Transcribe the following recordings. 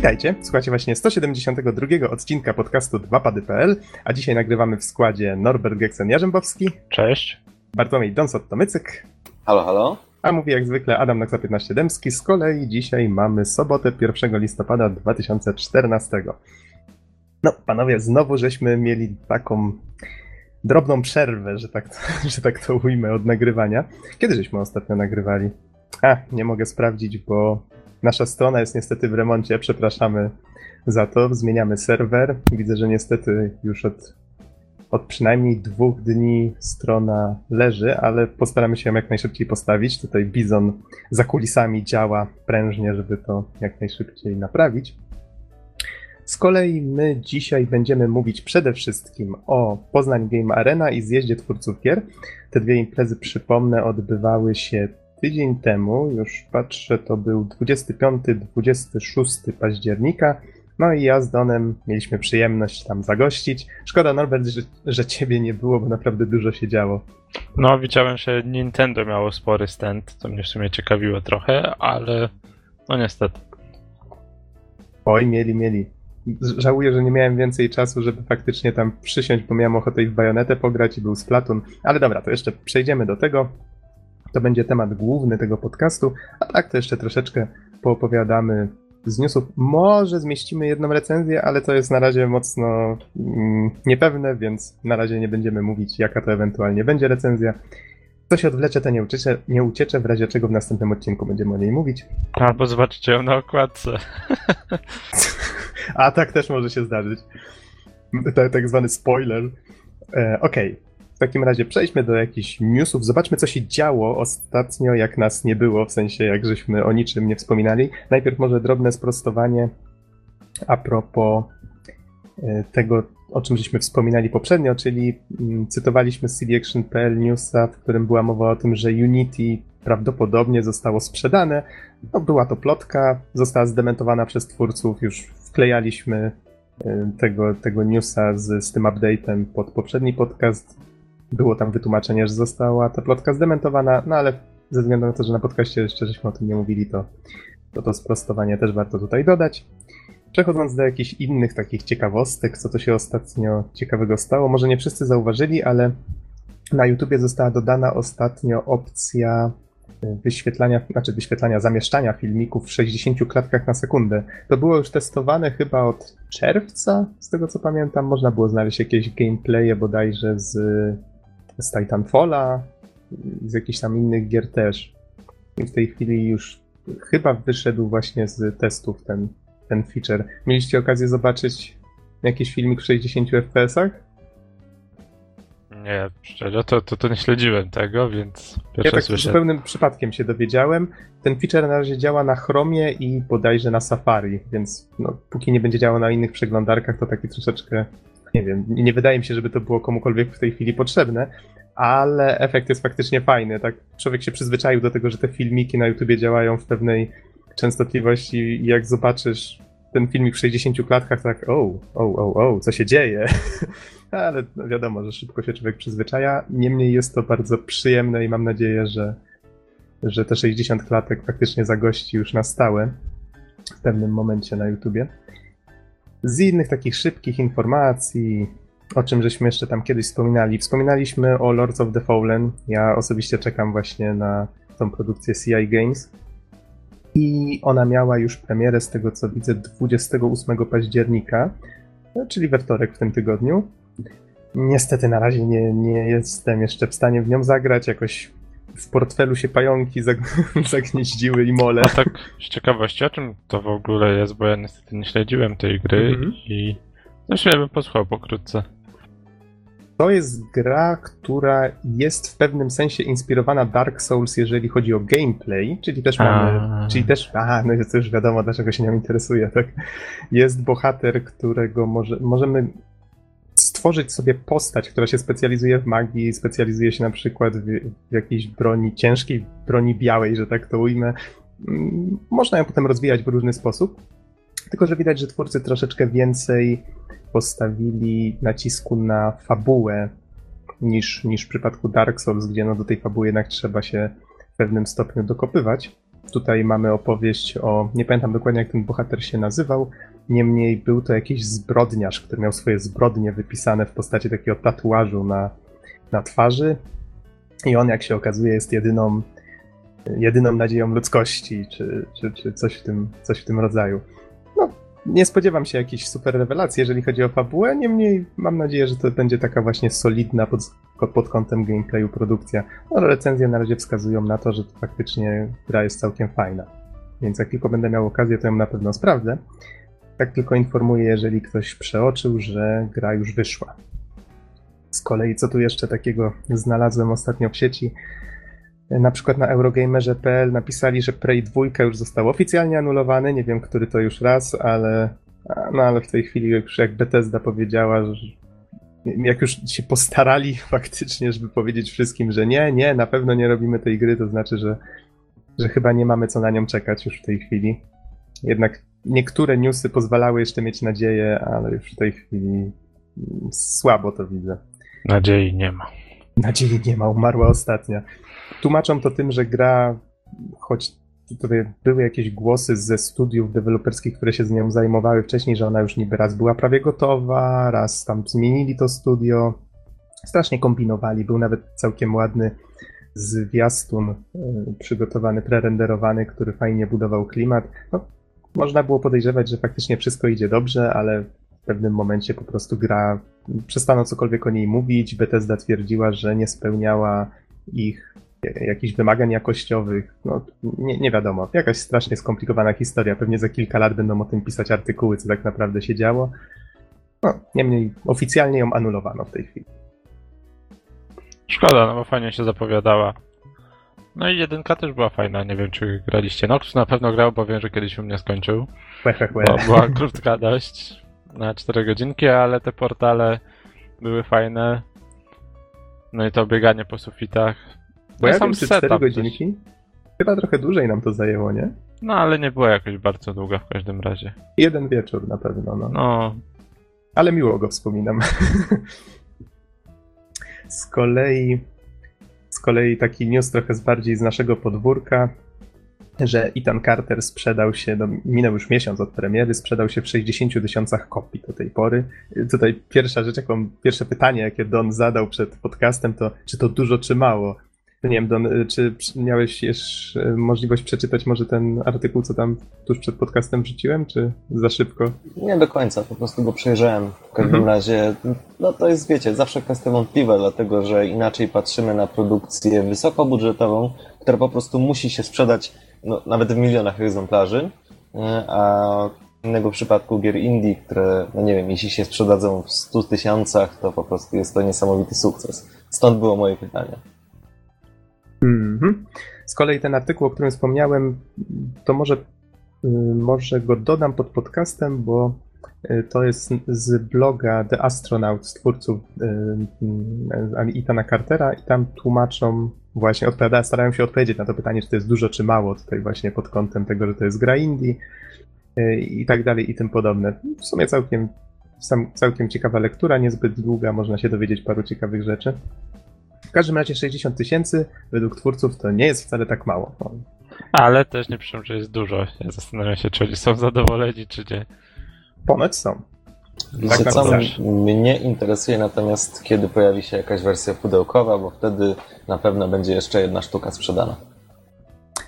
Witajcie, słuchacie właśnie 172 odcinka podcastu 2pady.pl, a dzisiaj nagrywamy w składzie Norbert Geksen-Jarzębowski. Cześć. Bartłomiej Donsot-Tomycyk. Halo, halo. A mówi jak zwykle Adam na 15 Dębski. Z kolei dzisiaj mamy sobotę 1 listopada 2014. No, panowie, znowu żeśmy mieli taką drobną przerwę, że tak, że tak to ujmę, od nagrywania. Kiedy żeśmy ostatnio nagrywali? A, nie mogę sprawdzić, bo nasza strona jest niestety w remoncie. Przepraszamy za to. Zmieniamy serwer. Widzę, że niestety już od, od przynajmniej dwóch dni strona leży, ale postaramy się ją jak najszybciej postawić. Tutaj Bizon za kulisami działa prężnie, żeby to jak najszybciej naprawić. Z kolei my dzisiaj będziemy mówić przede wszystkim o Poznań Game Arena i zjeździe twórców gier. Te dwie imprezy, przypomnę, odbywały się tydzień temu, już patrzę, to był 25-26 października. No i ja z Donem mieliśmy przyjemność tam zagościć. Szkoda, Norbert, że, że ciebie nie było, bo naprawdę dużo się działo. No, widziałem, że Nintendo miało spory stand, co mnie w sumie ciekawiło trochę, ale no niestety. Oj, mieli, mieli. Żałuję, że nie miałem więcej czasu, żeby faktycznie tam przysiąść, bo miałem ochotę i w bajonetę pograć i był Splatoon. Ale dobra, to jeszcze przejdziemy do tego. To będzie temat główny tego podcastu, a tak to jeszcze troszeczkę poopowiadamy z newsów. Może zmieścimy jedną recenzję, ale to jest na razie mocno mm, niepewne, więc na razie nie będziemy mówić, jaka to ewentualnie będzie recenzja. Co się odwlecze, to nie uciecze, nie uciecze, w razie czego w następnym odcinku będziemy o niej mówić. Albo zobaczycie ją na okładce. A tak też może się zdarzyć. Tak, tak zwany spoiler. E, Okej. Okay. Takim razie przejdźmy do jakichś newsów. Zobaczmy, co się działo ostatnio, jak nas nie było, w sensie jak żeśmy o niczym nie wspominali. Najpierw może drobne sprostowanie a propos e, tego, o czym żeśmy wspominali poprzednio, czyli mm, cytowaliśmy z cdaction.pl newsa, w którym była mowa o tym, że Unity prawdopodobnie zostało sprzedane. No, była to plotka, została zdementowana przez twórców, już wklejaliśmy e, tego, tego newsa z, z tym update'em pod poprzedni podcast. Było tam wytłumaczenie, że została ta plotka zdementowana, no ale ze względu na to, że na podcaście jeszcze żeśmy o tym nie mówili, to to, to sprostowanie też warto tutaj dodać. Przechodząc do jakichś innych takich ciekawostek, co to się ostatnio ciekawego stało, może nie wszyscy zauważyli, ale na YouTubie została dodana ostatnio opcja wyświetlania, znaczy wyświetlania, zamieszczania filmików w 60 klatkach na sekundę. To było już testowane chyba od czerwca, z tego co pamiętam. Można było znaleźć jakieś gameplaye bodajże z, z Titanfalla, z jakichś tam innych gier też. I w tej chwili już chyba wyszedł właśnie z testów ten, ten feature. Mieliście okazję zobaczyć jakiś filmik w 60 FPS-ach? Nie, szczerze, to, to, to nie śledziłem tego, więc Ja tak słyszę. zupełnym przypadkiem się dowiedziałem. Ten feature na razie działa na Chromie i bodajże na Safari, więc no, póki nie będzie działał na innych przeglądarkach, to taki troszeczkę, nie wiem, nie wydaje mi się, żeby to było komukolwiek w tej chwili potrzebne, ale efekt jest faktycznie fajny. Tak, człowiek się przyzwyczaił do tego, że te filmiki na YouTubie działają w pewnej częstotliwości i jak zobaczysz ten filmik w 60 klatkach, tak, o, o, o, o, co się dzieje? Ale no wiadomo, że szybko się człowiek przyzwyczaja. Niemniej jest to bardzo przyjemne i mam nadzieję, że, że te 60 klatek faktycznie zagości już na stałe w pewnym momencie na YouTubie. Z innych takich szybkich informacji, o czym żeśmy jeszcze tam kiedyś wspominali. Wspominaliśmy o Lords of the Fallen. Ja osobiście czekam właśnie na tą produkcję CI Games. I ona miała już premierę, z tego co widzę, 28 października, no, czyli we wtorek w tym tygodniu. Niestety na razie nie, nie jestem jeszcze w stanie w nią zagrać. Jakoś w portfelu się pająki zag- zagnieździły i mole. A tak z ciekawości, o czym to w ogóle jest, bo ja niestety nie śledziłem tej gry Mhm. i zresztą ja bym posłuchał pokrótce. To jest gra, która jest w pewnym sensie inspirowana Dark Souls, jeżeli chodzi o gameplay, czyli też mamy. A. Czyli też. Aha, no to już wiadomo, dlaczego się nią interesuje, tak? Jest bohater, którego może, możemy stworzyć sobie postać, która się specjalizuje w magii, specjalizuje się na przykład w, w jakiejś broni ciężkiej, broni białej, że tak to ujmę. Mm, Można ją potem rozwijać w różny sposób. Tylko, że widać, że twórcy troszeczkę więcej postawili nacisku na fabułę niż, niż w przypadku Dark Souls, gdzie no do tej fabuły jednak trzeba się w pewnym stopniu dokopywać. tutaj mamy opowieść o, nie pamiętam dokładnie jak ten bohater się nazywał, niemniej był to jakiś zbrodniarz, który miał swoje zbrodnie wypisane w postaci takiego tatuażu na, na twarzy i on, jak się okazuje, jest jedyną, jedyną nadzieją ludzkości, czy, czy, czy coś, w tym, coś w tym rodzaju. No, nie spodziewam się jakichś super rewelacji, jeżeli chodzi o fabułę, niemniej mam nadzieję, że to będzie taka właśnie solidna pod, pod kątem gameplayu produkcja. No, recenzje na razie wskazują na to, że to faktycznie gra jest całkiem fajna. Więc jak tylko będę miał okazję, to ją na pewno sprawdzę. Tak tylko informuję, jeżeli ktoś przeoczył, że gra już wyszła. Z kolei, co tu jeszcze takiego znalazłem ostatnio w sieci? Na przykład na Eurogamerze.pl napisali, że Prey 2 już został oficjalnie anulowany. Nie wiem, który to już raz, ale, no, ale w tej chwili już jak Bethesda powiedziała, że jak już się postarali faktycznie, żeby powiedzieć wszystkim, że nie, nie, na pewno nie robimy tej gry, to znaczy, że, że chyba nie mamy co na nią czekać już w tej chwili. Jednak niektóre newsy pozwalały jeszcze mieć nadzieję, ale już w tej chwili słabo to widzę. Nadziei nie ma. Nadziei nie ma, umarła ostatnia. Tłumaczą to tym, że gra, choć tutaj były jakieś głosy ze studiów deweloperskich, które się z nią zajmowały wcześniej, że ona już niby raz była prawie gotowa, raz tam zmienili to studio. Strasznie kombinowali. Był nawet całkiem ładny zwiastun y, przygotowany, prerenderowany, który fajnie budował klimat. No, można było podejrzewać, że faktycznie wszystko idzie dobrze, ale w pewnym momencie po prostu gra przestano cokolwiek o niej mówić. Bethesda twierdziła, że nie spełniała ich jakichś wymagań jakościowych. No, nie, nie wiadomo. Jakaś strasznie skomplikowana historia. Pewnie za kilka lat będą o tym pisać artykuły, co tak naprawdę się działo. No, niemniej oficjalnie ją anulowano w tej chwili. Szkoda, no bo fajnie się zapowiadała. No i jedynka też była fajna, nie wiem czy graliście. Nox na pewno grał, bo wiem, że kiedyś u mnie skończył. Bo była krótka dość, na 4 godzinki, ale te portale były fajne. No i to bieganie po sufitach. Bo ja sam wiem, czy setup 4 też. godzinki? Chyba trochę dłużej nam to zajęło, nie? No ale nie była jakoś bardzo długa w każdym razie. Jeden wieczór na pewno, no. No, Ale miło go wspominam. z kolei z kolei taki news trochę z bardziej z naszego podwórka, że Ethan Carter sprzedał się, no, minął już miesiąc od premiery, sprzedał się w 60 tysiącach kopii do tej pory. Tutaj pierwsza rzecz, jaką, pierwsze pytanie, jakie Don zadał przed podcastem, to czy to dużo, czy mało? Nie wiem, Don, czy miałeś jeszcze możliwość przeczytać może ten artykuł, co tam tuż przed podcastem wrzuciłem, czy za szybko? Nie do końca, po prostu go przejrzałem. W każdym Mhm. razie, no to jest, wiecie, zawsze kwestia wątpliwa, dlatego że inaczej patrzymy na produkcję wysokobudżetową, która po prostu musi się sprzedać no, nawet w milionach egzemplarzy, e, a w innego przypadku gier indie, które, no nie wiem, jeśli się sprzedadzą w 100 tysiącach, to po prostu jest to niesamowity sukces. Stąd było moje pytanie. Mhm. Z kolei ten artykuł, o którym wspomniałem, to może, y, może go dodam pod podcastem, bo y, to jest z bloga The Astronaut, z twórców y, y, Cartera i tam tłumaczą właśnie, odpowiada, starają się odpowiedzieć na to pytanie, czy to jest dużo, czy mało tutaj właśnie pod kątem tego, że to jest gra indie i tak dalej i tym podobne. W sumie całkiem, całkiem ciekawa lektura, niezbyt długa, można się dowiedzieć paru ciekawych rzeczy. W każdym razie 60 tysięcy według twórców to nie jest wcale tak mało. No, ale też nie piszą, że jest dużo. Ja zastanawiam się, czy oni są zadowoleni, czy nie. ponoć są. Tak co, mnie interesuje natomiast, kiedy pojawi się jakaś wersja pudełkowa, bo wtedy na pewno będzie jeszcze jedna sztuka sprzedana.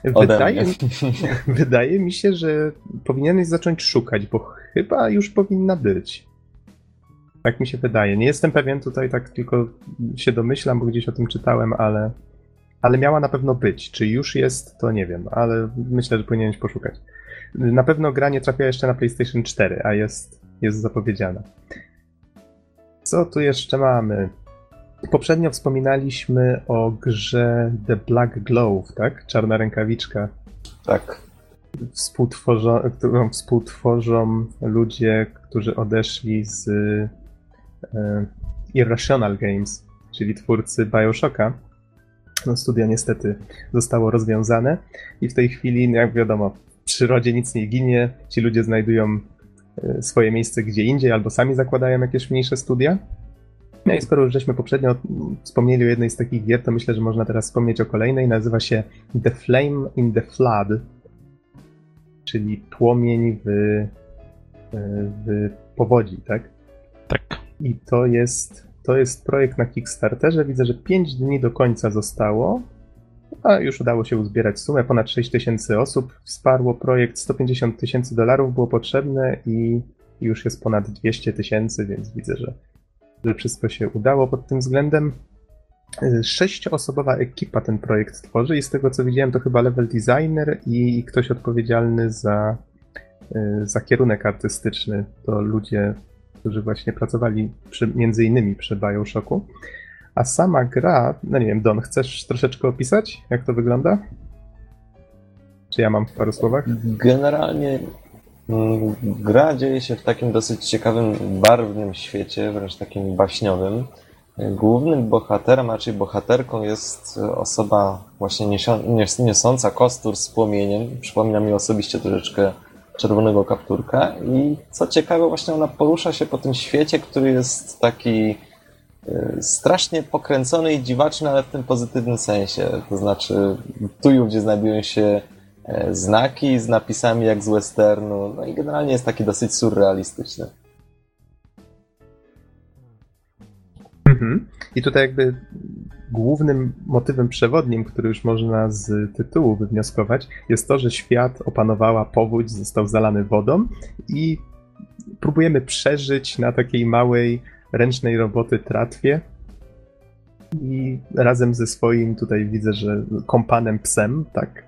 Wydaje, wydaje mi się, że powinieneś zacząć szukać, bo chyba już powinna być. Tak mi się wydaje. Nie jestem pewien tutaj, tak tylko się domyślam, bo gdzieś o tym czytałem, ale, ale miała na pewno być. Czy już jest, to nie wiem, ale myślę, że powinieneś poszukać. Na pewno gra nie trafiła jeszcze na PlayStation 4, a jest, jest zapowiedziana. Co tu jeszcze mamy? Poprzednio wspominaliśmy o grze The Black Glove, tak? Czarna rękawiczka, Tak. współtworzą, którą współtworzą ludzie, którzy odeszli z Irrational Games, czyli twórcy Bioshocka. No, studio niestety zostało rozwiązane i w tej chwili, no jak wiadomo, w przyrodzie nic nie ginie, ci ludzie znajdują e, swoje miejsce gdzie indziej albo sami zakładają jakieś mniejsze studia. No i skoro już żeśmy poprzednio wspomnieli o jednej z takich gier, to myślę, że można teraz wspomnieć o kolejnej. Nazywa się The Flame in the Flood, czyli płomień w, e, w powodzi, tak? Tak. I to jest, to jest projekt na Kickstarterze. Widzę, że 5 dni do końca zostało, a już udało się uzbierać sumę. Ponad 6 tysięcy osób wsparło projekt. 150 tysięcy dolarów było potrzebne i już jest ponad 200 tysięcy, więc widzę, że, że wszystko się udało pod tym względem. Sześcioosobowa ekipa ten projekt tworzy i z tego co widziałem to chyba level designer i ktoś odpowiedzialny za, y, za kierunek artystyczny. To ludzie, którzy właśnie pracowali przy, między innymi przy Bioshocku. A sama gra, no nie wiem, Don, chcesz troszeczkę opisać, jak to wygląda? Czy ja mam w paru słowach? Generalnie mm, gra dzieje się w takim dosyć ciekawym, barwnym świecie, wręcz takim baśniowym. Głównym bohaterem, a raczej bohaterką jest osoba właśnie niesio- nies- niosąca kostur z płomieniem. Przypomina mi osobiście troszeczkę czerwonego kapturka i co ciekawe właśnie ona porusza się po tym świecie, który jest taki y, strasznie pokręcony i dziwaczny, ale w tym pozytywnym sensie. To znaczy tu i ówdzie znajdują się e, znaki z napisami jak z westernu, no i generalnie jest taki dosyć surrealistyczny. Mhm. I tutaj jakby głównym motywem przewodnim, który już można z tytułu wywnioskować, jest to, że świat opanowała powódź, został zalany wodą i próbujemy przeżyć na takiej małej ręcznej roboty tratwie. I razem ze swoim, tutaj widzę, że kompanem psem, tak,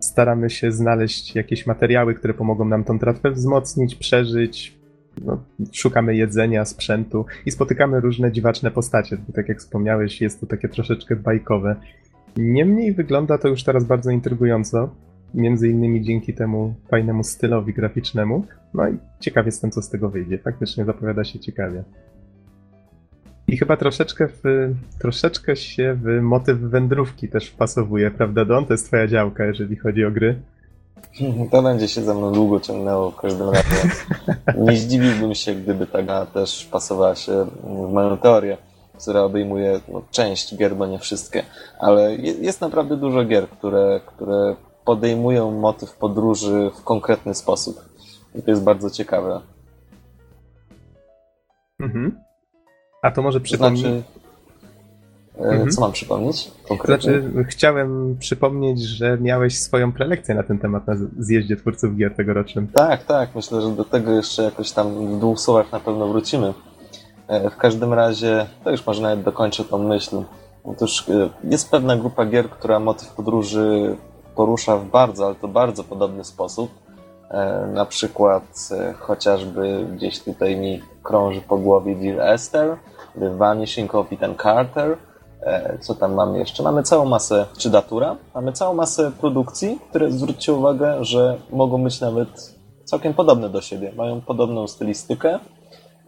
staramy się znaleźć jakieś materiały, które pomogą nam tą tratwę wzmocnić, przeżyć, no, szukamy jedzenia, sprzętu i spotykamy różne dziwaczne postacie, bo tak jak wspomniałeś, jest to takie troszeczkę bajkowe. Niemniej wygląda to już teraz bardzo intrygująco, między innymi dzięki temu fajnemu stylowi graficznemu. No i ciekaw jestem, co z tego wyjdzie. Faktycznie zapowiada się ciekawie. I chyba troszeczkę, w, troszeczkę się w motyw wędrówki też wpasowuje, prawda Don? To jest twoja działka, jeżeli chodzi o gry. To będzie się ze mną długo ciągnęło w każdym razie. Nie zdziwiłbym się, gdyby ta gra też pasowała się w moją teorię, która obejmuje no, część gier, bo nie wszystkie. Ale je- jest naprawdę dużo gier, które, które podejmują motyw podróży w konkretny sposób. I to jest bardzo ciekawe. Mhm. A to może przypomnij... znaczy, Mhm. co mam przypomnieć konkretnie? znaczy, chciałem przypomnieć, że miałeś swoją prelekcję na ten temat na zjeździe twórców gier tegorocznym. Tak, tak. Myślę, że do tego jeszcze jakoś tam w dwóch słowach na pewno wrócimy. E, W każdym razie, to już może nawet dokończę tą myśl. Otóż e, jest pewna grupa gier, która motyw podróży porusza w bardzo, ale to bardzo podobny sposób. E, Na przykład e, chociażby gdzieś tutaj mi krąży po głowie Dear Esther, The Vanishing of Ethan Carter. E, Co tam mamy jeszcze? Mamy całą masę, czy Datura, mamy całą masę produkcji, które zwróćcie uwagę, że mogą być nawet całkiem podobne do siebie. Mają podobną stylistykę,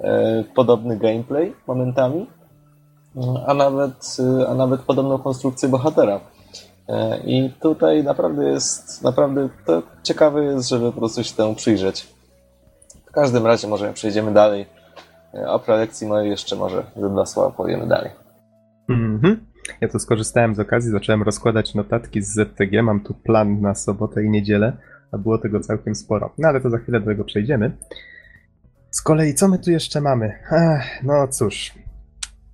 e, podobny gameplay momentami, mm, a nawet, e, a nawet podobną konstrukcję bohatera. I tutaj naprawdę jest, naprawdę to ciekawe jest, żeby po prostu się temu przyjrzeć. W każdym razie może przejdziemy dalej. O prelekcji mojej jeszcze może ze dwa słowa powiemy dalej. Mhm. Ja to skorzystałem z okazji, zacząłem rozkładać notatki z ZTG. Mam tu plan na sobotę i niedzielę, a było tego całkiem sporo. No ale to za chwilę do tego przejdziemy. Z kolei, co my tu jeszcze mamy? Ech, no cóż,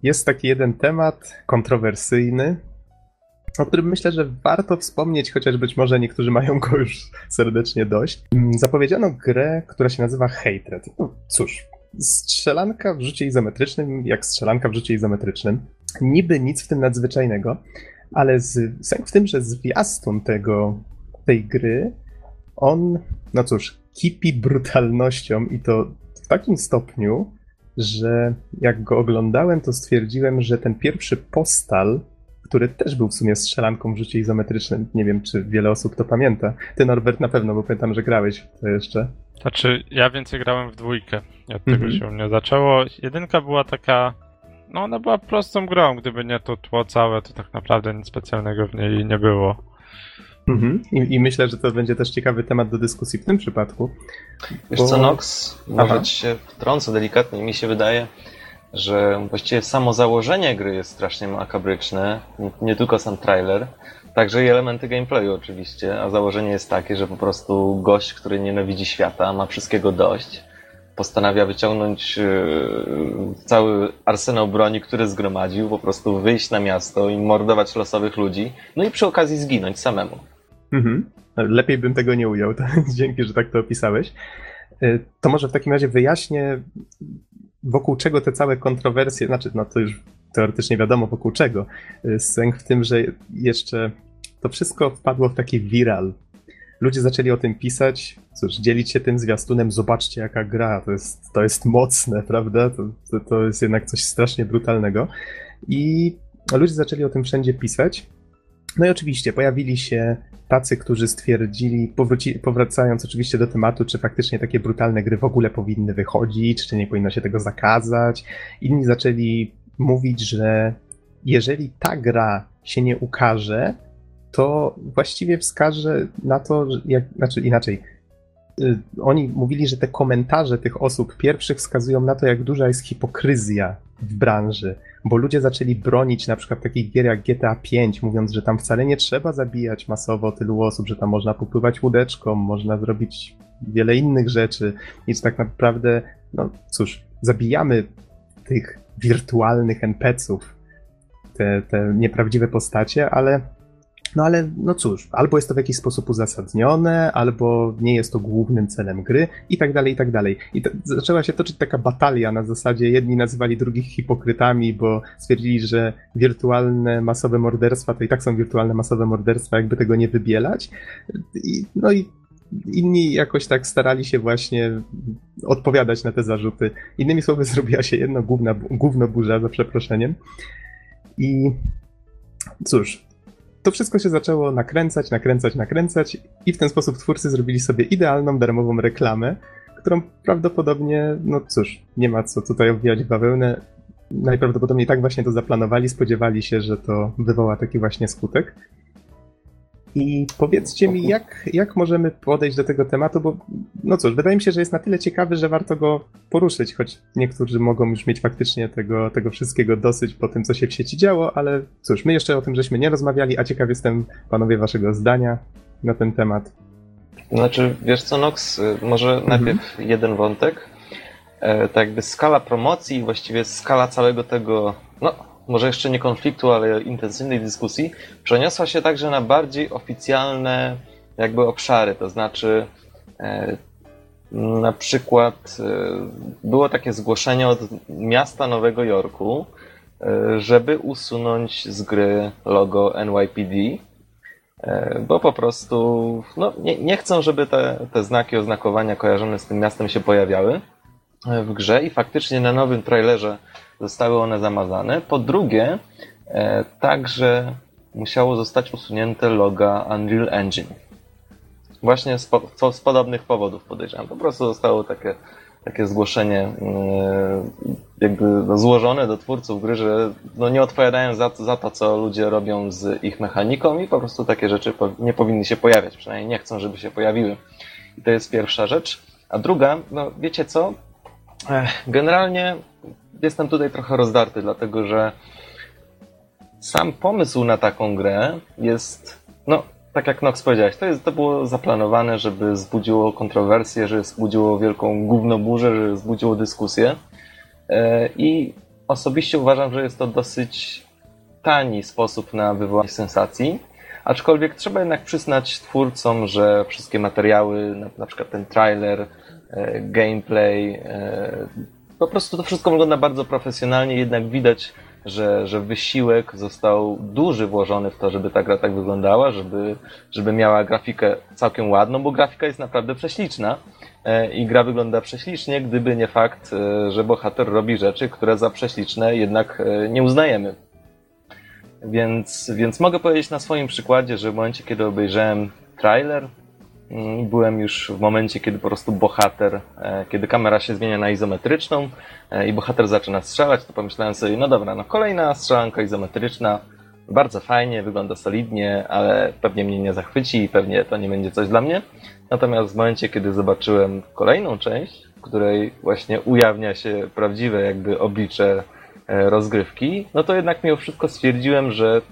jest taki jeden temat kontrowersyjny, o którym myślę, że warto wspomnieć, chociaż być może niektórzy mają go już serdecznie dość. Mm, Zapowiedziano grę, która się nazywa Hatred. No, cóż, strzelanka w rzucie izometrycznym, jak strzelanka w rzucie izometrycznym. Niby nic w tym nadzwyczajnego, ale z, sęk w tym, że zwiastun tego, tej gry, on, no cóż, kipi brutalnością i to w takim stopniu, że jak go oglądałem, to stwierdziłem, że ten pierwszy postal, który też był w sumie strzelanką w rzucie izometrycznym, nie wiem, czy wiele osób to pamięta. Ty, Norbert, na pewno, bo pamiętam, że grałeś w to jeszcze. Znaczy, ja więcej grałem w dwójkę. Od tego Mhm. się u mnie zaczęło. Jedynka była taka. No, ona była prostą grą. Gdyby nie to tło całe, to tak naprawdę nic specjalnego w niej nie było. Mhm. I, I myślę, że to będzie też ciekawy temat do dyskusji w tym przypadku. Wiesz Bo- co, Nox? Może Aha. ci się wtrącę delikatnie. Mi się wydaje, że właściwie samo założenie gry jest strasznie makabryczne, nie, nie tylko sam trailer, także i elementy gameplayu oczywiście, a założenie jest takie, że po prostu gość, który nienawidzi świata, ma wszystkiego dość, postanawia wyciągnąć yy, cały arsenał broni, który zgromadził, po prostu wyjść na miasto i mordować losowych ludzi, no i przy okazji zginąć samemu. Mhm. Lepiej bym tego nie ujął, dzięki, że tak to opisałeś. Y, To może w takim razie wyjaśnię, wokół czego te całe kontrowersje, znaczy, no to już teoretycznie wiadomo wokół czego. Y, Sęk w tym, że jeszcze to wszystko wpadło w taki viral. Ludzie zaczęli o tym pisać, cóż, dzielić się tym zwiastunem, zobaczcie jaka gra, to jest, to jest mocne, prawda? To, to, to jest jednak coś strasznie brutalnego. I ludzie zaczęli o tym wszędzie pisać. No i oczywiście pojawili się tacy, którzy stwierdzili, powróci, powracając oczywiście do tematu, czy faktycznie takie brutalne gry w ogóle powinny wychodzić, czy nie powinno się tego zakazać. Inni zaczęli mówić, że jeżeli ta gra się nie ukaże, to właściwie wskaże na to, jak, znaczy inaczej. y, Oni mówili, że te komentarze tych osób pierwszych wskazują na to, jak duża jest hipokryzja w branży, bo ludzie zaczęli bronić na przykład takich gier jak GTA V, mówiąc, że tam wcale nie trzeba zabijać masowo tylu osób, że tam można popływać łódeczką, można zrobić wiele innych rzeczy i że tak naprawdę, no cóż, zabijamy tych wirtualnych NPC-ów, te, te nieprawdziwe postacie, ale no ale no cóż, albo jest to w jakiś sposób uzasadnione, albo nie jest to głównym celem gry i tak dalej, i tak dalej. I to, zaczęła się toczyć taka batalia na zasadzie jedni nazywali drugich hipokrytami, bo stwierdzili, że wirtualne masowe morderstwa to i tak są wirtualne masowe morderstwa, jakby tego nie wybielać. I, no i inni jakoś tak starali się właśnie odpowiadać na te zarzuty. Innymi słowy, zrobiła się jedno gówna, gówno burza, za przeproszeniem. I cóż, to wszystko się zaczęło nakręcać, nakręcać, nakręcać i w ten sposób twórcy zrobili sobie idealną darmową reklamę, którą prawdopodobnie, no cóż, nie ma co tutaj obwijać bawełnę. Najprawdopodobniej tak właśnie to zaplanowali, spodziewali się, że to wywoła taki właśnie skutek. I powiedzcie mi, jak, jak możemy podejść do tego tematu, bo no cóż, wydaje mi się, że jest na tyle ciekawy, że warto go poruszyć, choć niektórzy mogą już mieć faktycznie tego, tego wszystkiego dosyć po tym, co się w sieci działo, ale cóż, my jeszcze o tym żeśmy nie rozmawiali, a ciekaw jestem, panowie, waszego zdania na ten temat. Znaczy, wiesz co, Nox, y, może najpierw jeden wątek. E, tak jakby skala promocji właściwie skala całego tego, no może jeszcze nie konfliktu, ale intensywnej dyskusji, przeniosła się także na bardziej oficjalne jakby obszary, to znaczy e, na przykład e, było takie zgłoszenie od miasta Nowego Jorku, e, żeby usunąć z gry logo NYPD, E, bo po prostu no, nie, nie chcą, żeby te, te znaki oznakowania kojarzone z tym miastem się pojawiały w grze i faktycznie na nowym trailerze zostały one zamazane. Po drugie, e, także musiało zostać usunięte loga Unreal Engine. Właśnie z, po, z podobnych powodów podejrzewam. Po prostu zostało takie, takie zgłoszenie e, jakby złożone do twórców gry, że no, nie odpowiadają za, za to, co ludzie robią z ich mechaniką i po prostu takie rzeczy nie powinny się pojawiać. Przynajmniej nie chcą, żeby się pojawiły. I to jest pierwsza rzecz. A druga, no wiecie co? Generalnie jestem tutaj trochę rozdarty, dlatego że sam pomysł na taką grę jest, no, tak jak Nox powiedziałeś, to, jest, to było zaplanowane, żeby wzbudziło kontrowersję, żeby wzbudziło wielką gównoburzę, żeby wzbudziło dyskusję. E, I osobiście uważam, że jest to dosyć tani sposób na wywołanie sensacji. Aczkolwiek trzeba jednak przyznać twórcom, że wszystkie materiały, na, na przykład ten trailer, gameplay, e, po prostu to wszystko wygląda bardzo profesjonalnie, jednak widać, że, że wysiłek został duży włożony w to, żeby ta gra tak wyglądała, żeby, żeby miała grafikę całkiem ładną, bo grafika jest naprawdę prześliczna e, i gra wygląda prześlicznie, gdyby nie fakt, e, że bohater robi rzeczy, które za prześliczne jednak e, nie uznajemy. Więc, więc mogę powiedzieć na swoim przykładzie, że w momencie, kiedy obejrzałem trailer, byłem już w momencie, kiedy po prostu bohater, e, kiedy kamera się zmienia na izometryczną e, i bohater zaczyna strzelać, to pomyślałem sobie, no dobra, no kolejna strzelanka izometryczna, bardzo fajnie, wygląda solidnie, ale pewnie mnie nie zachwyci i pewnie to nie będzie coś dla mnie. Natomiast w momencie, kiedy zobaczyłem kolejną część, w której właśnie ujawnia się prawdziwe jakby oblicze e, rozgrywki, no to jednak mimo wszystko stwierdziłem, że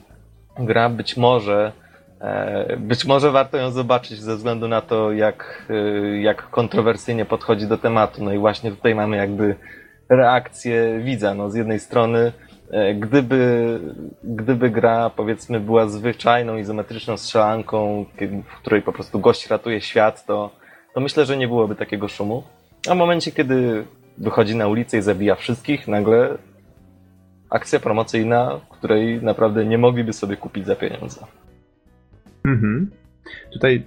gra być może być może warto ją zobaczyć ze względu na to, jak, e, jak kontrowersyjnie podchodzi do tematu. No i właśnie tutaj mamy jakby reakcję widza. No z jednej strony E, gdyby, gdyby gra, powiedzmy, była zwyczajną, izometryczną strzelanką, w której po prostu gość ratuje świat, to, to myślę, że nie byłoby takiego szumu. A w momencie, kiedy wychodzi na ulicę i zabija wszystkich, nagle akcja promocyjna, której naprawdę nie mogliby sobie kupić za pieniądze. Mhm. Tutaj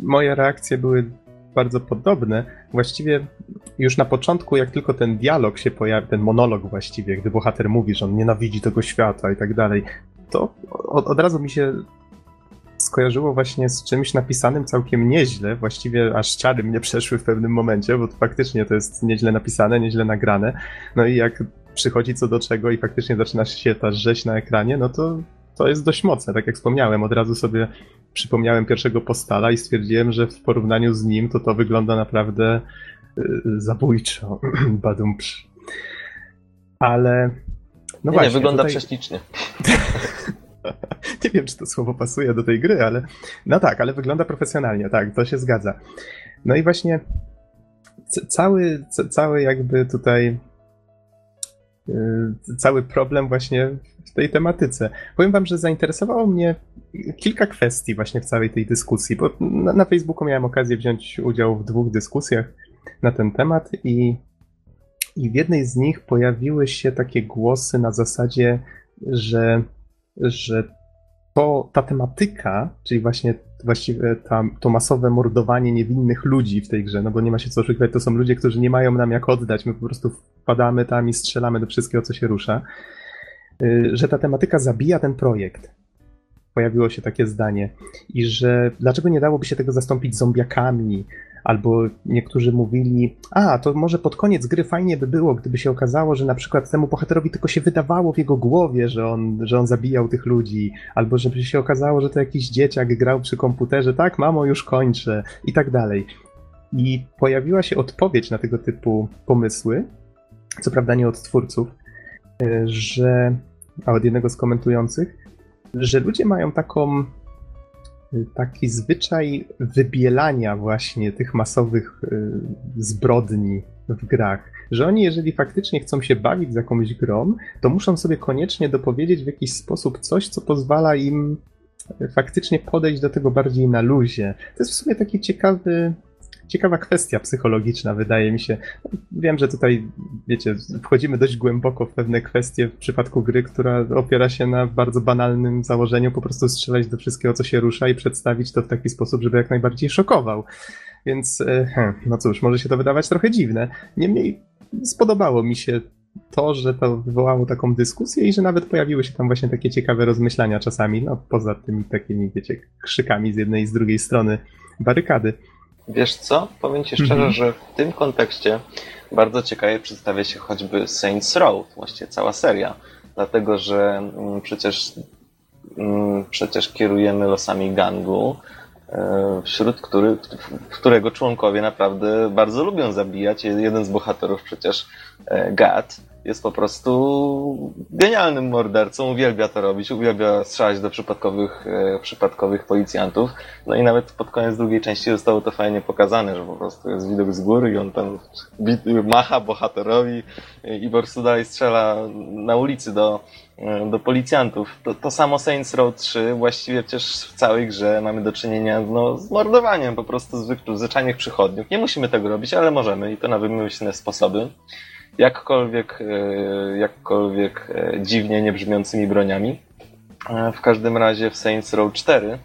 moje reakcje były bardzo podobne. Właściwie już na początku, jak tylko ten dialog się pojawi, ten monolog właściwie, gdy bohater mówi, że on nienawidzi tego świata i tak dalej, to od, od razu mi się skojarzyło właśnie z czymś napisanym całkiem nieźle, właściwie aż ciary mnie przeszły w pewnym momencie, bo to faktycznie to jest nieźle napisane, nieźle nagrane. No i jak przychodzi co do czego i faktycznie zaczyna się ta rzeź na ekranie, no to to jest dość mocne, tak jak wspomniałem. Od razu sobie przypomniałem pierwszego postala i stwierdziłem, że w porównaniu z nim to to wygląda naprawdę y, zabójczo. Badumprz. Ale. No nie, właśnie. Nie, wygląda tutaj... prześlicznie. nie wiem, czy to słowo pasuje do tej gry, ale. No tak, ale wygląda profesjonalnie, tak, to się zgadza. No i właśnie cały, cały jakby tutaj y, cały problem właśnie w tej tematyce. Powiem wam, że zainteresowało mnie kilka kwestii właśnie w całej tej dyskusji, bo na, na Facebooku miałem okazję wziąć udział w dwóch dyskusjach na ten temat i, i w jednej z nich pojawiły się takie głosy na zasadzie, że, że to, ta tematyka, czyli właśnie właściwie ta, to masowe mordowanie niewinnych ludzi w tej grze, no bo nie ma się co oszukiwać, to są ludzie, którzy nie mają nam jak oddać, my po prostu wpadamy tam i strzelamy do wszystkiego, co się rusza, że ta tematyka zabija ten projekt pojawiło się takie zdanie. I że dlaczego nie dałoby się tego zastąpić zombiakami? Albo niektórzy mówili, a to może pod koniec gry fajnie by było, gdyby się okazało, że na przykład temu bohaterowi tylko się wydawało w jego głowie, że on, że on zabijał tych ludzi, albo żeby się okazało, że to jakiś dzieciak grał przy komputerze, tak, mamo, już kończę, i tak dalej. I pojawiła się odpowiedź na tego typu pomysły, co prawda nie od twórców, że, a od jednego z komentujących, że ludzie mają taką taki zwyczaj wybielania właśnie tych masowych y, zbrodni w grach, że oni jeżeli faktycznie chcą się bawić z jakąś grą, to muszą sobie koniecznie dopowiedzieć w jakiś sposób coś, co pozwala im faktycznie podejść do tego bardziej na luzie. To jest w sumie taki ciekawy ciekawa kwestia psychologiczna, wydaje mi się. Wiem, że tutaj, wiecie, wchodzimy dość głęboko w pewne kwestie w przypadku gry, która opiera się na bardzo banalnym założeniu, po prostu strzelać do wszystkiego, co się rusza i przedstawić to w taki sposób, żeby jak najbardziej szokował. Więc, e, no cóż, może się to wydawać trochę dziwne. Niemniej spodobało mi się to, że to wywołało taką dyskusję i że nawet pojawiły się tam właśnie takie ciekawe rozmyślania czasami, no poza tymi takimi, wiecie, krzykami z jednej i z drugiej strony barykady. Wiesz co? Powiem ci szczerze, mhm. że w tym kontekście bardzo ciekawie przedstawia się choćby Saints Row, właściwie cała seria, dlatego że mm, przecież, mm, przecież kierujemy losami gangu, e, wśród który, którego członkowie naprawdę bardzo lubią zabijać. Jeden z bohaterów przecież e, Gad jest po prostu genialnym mordercą, uwielbia to robić, uwielbia strzelać do przypadkowych, e, przypadkowych policjantów. No i nawet pod koniec drugiej części zostało to fajnie pokazane, że po prostu jest widok z góry i on tam macha bohaterowi i po prostu dalej strzela na ulicy do, e, do policjantów. To, to samo Saints Row 3, właściwie przecież w całej grze mamy do czynienia no, z mordowaniem po prostu zwyczajnych przychodniów. Nie musimy tego robić, ale możemy i to na wymyślne sposoby jakkolwiek, e, jakkolwiek e, dziwnie niebrzmiącymi broniami. E, w każdym razie w Saints Row 4,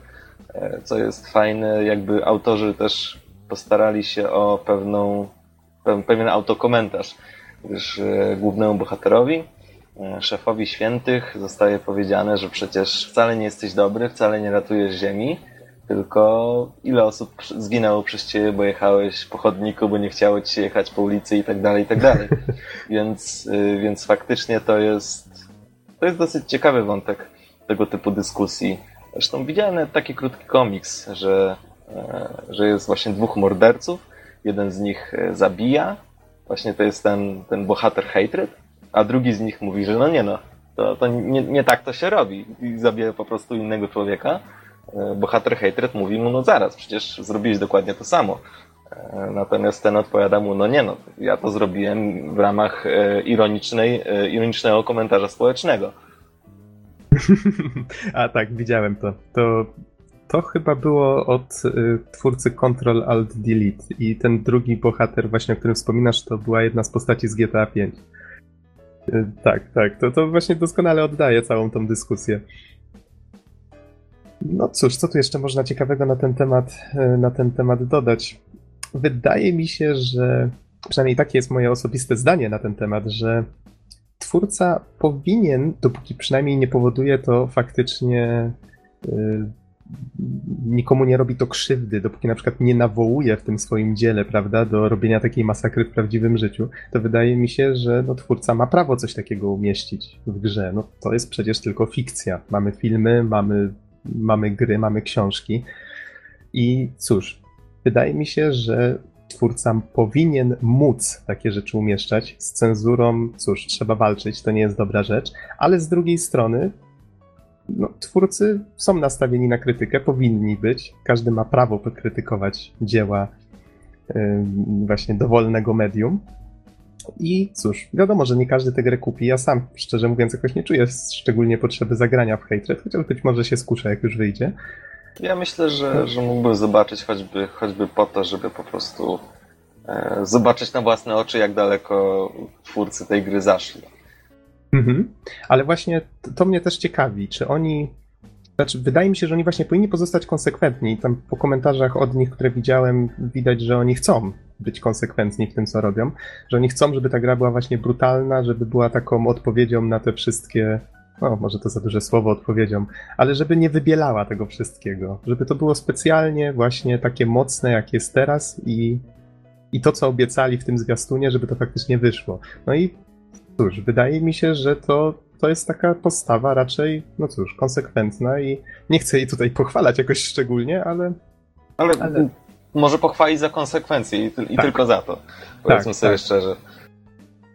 co jest fajne, jakby autorzy też postarali się o pewną, pewien autokomentarz, gdyż głównemu bohaterowi, szefowi świętych zostaje powiedziane, że przecież wcale nie jesteś dobry, wcale nie ratujesz ziemi, tylko ile osób zginęło przez ciebie, bo jechałeś po chodniku, bo nie chciało ci się jechać po ulicy i tak dalej, i tak dalej. Więc, y, więc faktycznie to jest, to jest dosyć ciekawy wątek. tego typu dyskusji. Zresztą widziałem taki krótki komiks, że, e, że jest właśnie dwóch morderców, jeden z nich e, zabija, właśnie to jest ten, ten bohater Hatred, a drugi z nich mówi, że no nie no, to, to nie, nie tak to się robi i zabija po prostu innego człowieka. E, bohater Hatred mówi mu, no zaraz, przecież zrobiłeś dokładnie to samo. E, Natomiast ten odpowiada mu, no nie no, ja to zrobiłem w ramach e, ironicznej, ironicznego komentarza społecznego. A tak, widziałem to. To, to chyba było od twórcy Control Alt Delete i ten drugi bohater właśnie, o którym wspominasz, to była jedna z postaci z GTA V. Tak, tak, to, to właśnie doskonale oddaje całą tą dyskusję. No cóż, co tu jeszcze można ciekawego na ten temat, y, na ten temat dodać? Wydaje mi się, że przynajmniej takie jest moje osobiste zdanie na ten temat, że twórca powinien, dopóki przynajmniej nie powoduje to faktycznie y, nikomu nie robi to krzywdy, dopóki na przykład nie nawołuje w tym swoim dziele, prawda, do robienia takiej masakry w prawdziwym życiu, to wydaje mi się, że no, twórca ma prawo coś takiego umieścić w grze. No, to jest przecież tylko fikcja. Mamy filmy, mamy, mamy gry, mamy książki. I cóż, wydaje mi się, że twórca powinien móc takie rzeczy umieszczać. Z cenzurą, cóż, trzeba walczyć, to nie jest dobra rzecz, ale z drugiej strony, no, twórcy są nastawieni na krytykę, powinni być. Każdy ma prawo krytykować dzieła yy, właśnie dowolnego medium. I cóż, wiadomo, że nie każdy tę grę kupi. Ja sam, szczerze mówiąc, jakoś nie czuję szczególnie potrzeby zagrania w Hatred, chociaż być może się skuszę, jak już wyjdzie. Ja myślę, że, że mógłbym zobaczyć choćby, choćby po to, żeby po prostu e, zobaczyć na własne oczy, jak daleko twórcy tej gry zaszli. Mhm. Ale właśnie to, to mnie też ciekawi, czy oni. Znaczy, wydaje mi się, że oni właśnie powinni pozostać konsekwentni. I tam po komentarzach od nich, które widziałem, widać, że oni chcą być konsekwentni w tym, co robią. Że oni chcą, żeby ta gra była właśnie brutalna, żeby była taką odpowiedzią na te wszystkie. No, może to za duże słowo odpowiedzią, ale żeby nie wybielała tego wszystkiego. Żeby to było specjalnie właśnie takie mocne, jak jest teraz i, i to, co obiecali w tym zwiastunie, żeby to faktycznie wyszło. No i cóż, wydaje mi się, że to, to jest taka postawa raczej, no cóż, konsekwentna i nie chcę jej tutaj pochwalać jakoś szczególnie, ale. Ale, Ale- może pochwalić za konsekwencje i, i Tak. tylko za to. Powiedzmy Tak, sobie tak. szczerze.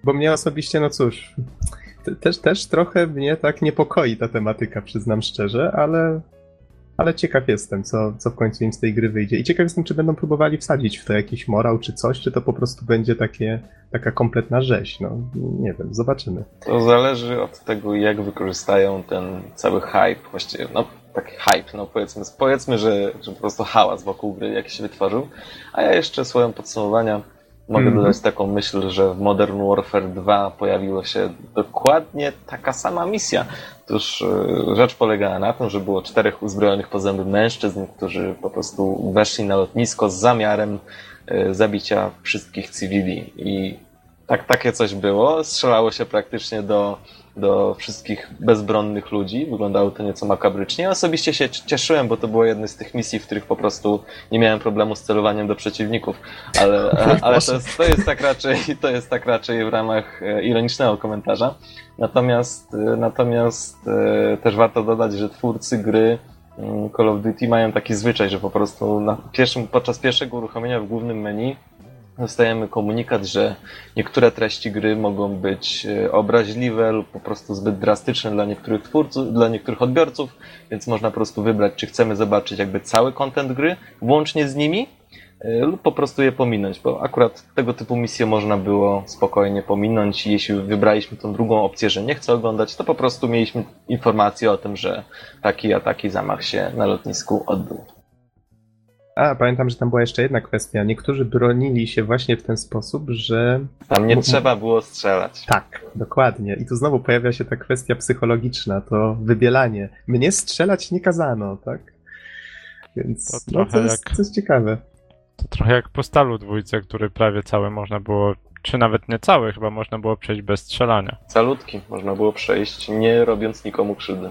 Bo mnie osobiście, no cóż, te- też, też trochę mnie tak niepokoi ta tematyka, przyznam szczerze, ale, ale ciekaw jestem, co, co w końcu im z tej gry wyjdzie. I ciekaw jestem, czy będą próbowali wsadzić w to jakiś morał czy coś, czy to po prostu będzie takie, taka kompletna rzeź. No, nie wiem, zobaczymy. To zależy od tego, jak wykorzystają ten cały hype, właściwie, no taki hype, no powiedzmy, powiedzmy że, że po prostu hałas wokół gry, jaki się wytworzył. A ja jeszcze swoją podsumowania mogę Mhm. dodać taką myśl, że w Modern Warfare 2 pojawiła się dokładnie taka sama misja. Otóż e, rzecz polegała na tym, że było czterech uzbrojonych po zęby mężczyzn, którzy po prostu weszli na lotnisko z zamiarem e, zabicia wszystkich cywili i tak, takie coś było. Strzelało się praktycznie do, do wszystkich bezbronnych ludzi. Wyglądało to nieco makabrycznie. Osobiście się cieszyłem, bo to było jedna z tych misji, w których po prostu nie miałem problemu z celowaniem do przeciwników. Ale, ale to, jest, to, jest tak raczej, to jest tak raczej w ramach e, ironicznego komentarza. Natomiast, e, natomiast e, też warto dodać, że twórcy gry mm, Call of Duty mają taki zwyczaj, że po prostu na pierwszym, podczas pierwszego uruchomienia w głównym menu dostajemy komunikat, że niektóre treści gry mogą być e, obraźliwe lub po prostu zbyt drastyczne dla niektórych twórców, dla niektórych odbiorców, więc można po prostu wybrać, czy chcemy zobaczyć jakby cały content gry, włącznie z nimi, e, lub po prostu je pominąć, bo akurat tego typu misje można było spokojnie pominąć jeśli wybraliśmy tą drugą opcję, że nie chcę oglądać, to po prostu mieliśmy informację o tym, że taki a taki zamach się na lotnisku odbył. A, pamiętam, że tam była jeszcze jedna kwestia. Niektórzy bronili się właśnie w ten sposób, że Tam nie trzeba było strzelać. Tak, dokładnie. I tu znowu pojawia się ta kwestia psychologiczna, to wybielanie. Mnie strzelać nie kazano, tak? Więc To no, to trochę jest, jak- to jest ciekawe. To trochę jak po stalu dwójce, który prawie cały można było, czy nawet nie cały, chyba można było przejść bez strzelania. Calutki można było przejść, nie robiąc nikomu krzywdy.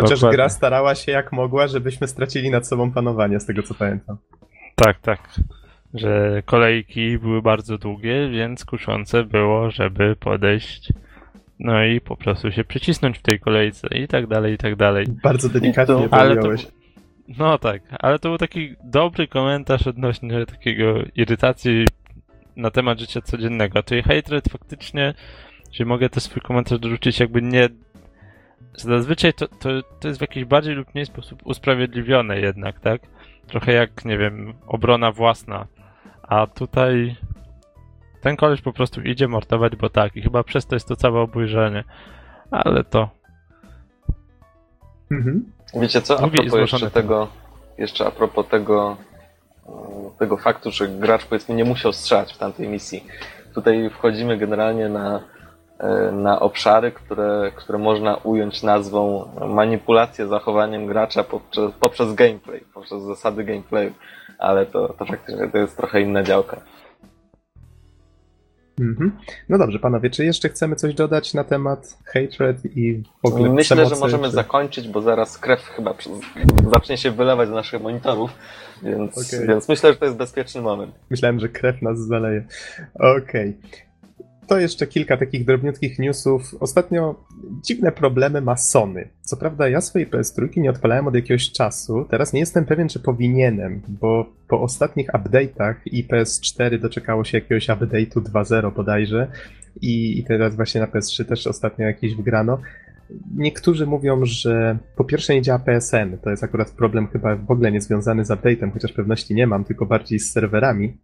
Chociaż Dokładnie. gra starała się jak mogła, żebyśmy stracili nad sobą panowanie, z tego co pamiętam. Tak, tak. Że kolejki były bardzo długie, więc kuszące było, żeby podejść No i po prostu się przycisnąć w tej kolejce i tak dalej, i tak dalej. Bardzo delikatnie Ale to, no tak, ale to był taki dobry komentarz odnośnie takiego irytacji na temat życia codziennego. Czyli hatred faktycznie, że mogę też swój komentarz dorzucić jakby nie... Zazwyczaj to, to, to jest w jakiś bardziej lub mniej sposób usprawiedliwione jednak, tak? Trochę jak, nie wiem, obrona własna. A tutaj ten koleś po prostu idzie mordować, bo tak. I chyba przez to jest to całe obojrzenie. Ale to... Mhm. Wiecie co, a propos jeszcze tego, jeszcze a propos tego, e, tego faktu, że gracz powiedzmy nie musiał strzelać w tamtej misji. Tutaj wchodzimy generalnie na, na obszary, które, które można ująć nazwą manipulacja zachowaniem gracza poprzez, poprzez gameplay, poprzez zasady gameplayu, ale to, to faktycznie to jest trochę inna działka. Mhm. No dobrze, panowie, czy jeszcze chcemy coś dodać na temat hatred i w ogóle Myślę, przemocy, że możemy czy... zakończyć, bo zaraz krew chyba przy- zacznie się wylewać z naszych monitorów, więc, Okej. więc myślę, że to jest bezpieczny moment. Myślałem, że krew nas zaleje. Okej. To jeszcze kilka takich drobniutkich newsów. Ostatnio dziwne problemy ma Sony. Co prawda ja swojej PS3 nie odpalałem od jakiegoś czasu. Teraz nie jestem pewien, czy powinienem, bo po ostatnich update'ach i PS4 doczekało się jakiegoś update'u 2.0 bodajże i, i teraz właśnie na PS3 też ostatnio jakiś wgrano. Niektórzy mówią, że po pierwsze nie działa PSN. To jest akurat problem chyba w ogóle nie związany z update'em, chociaż pewności nie mam, tylko bardziej z serwerami.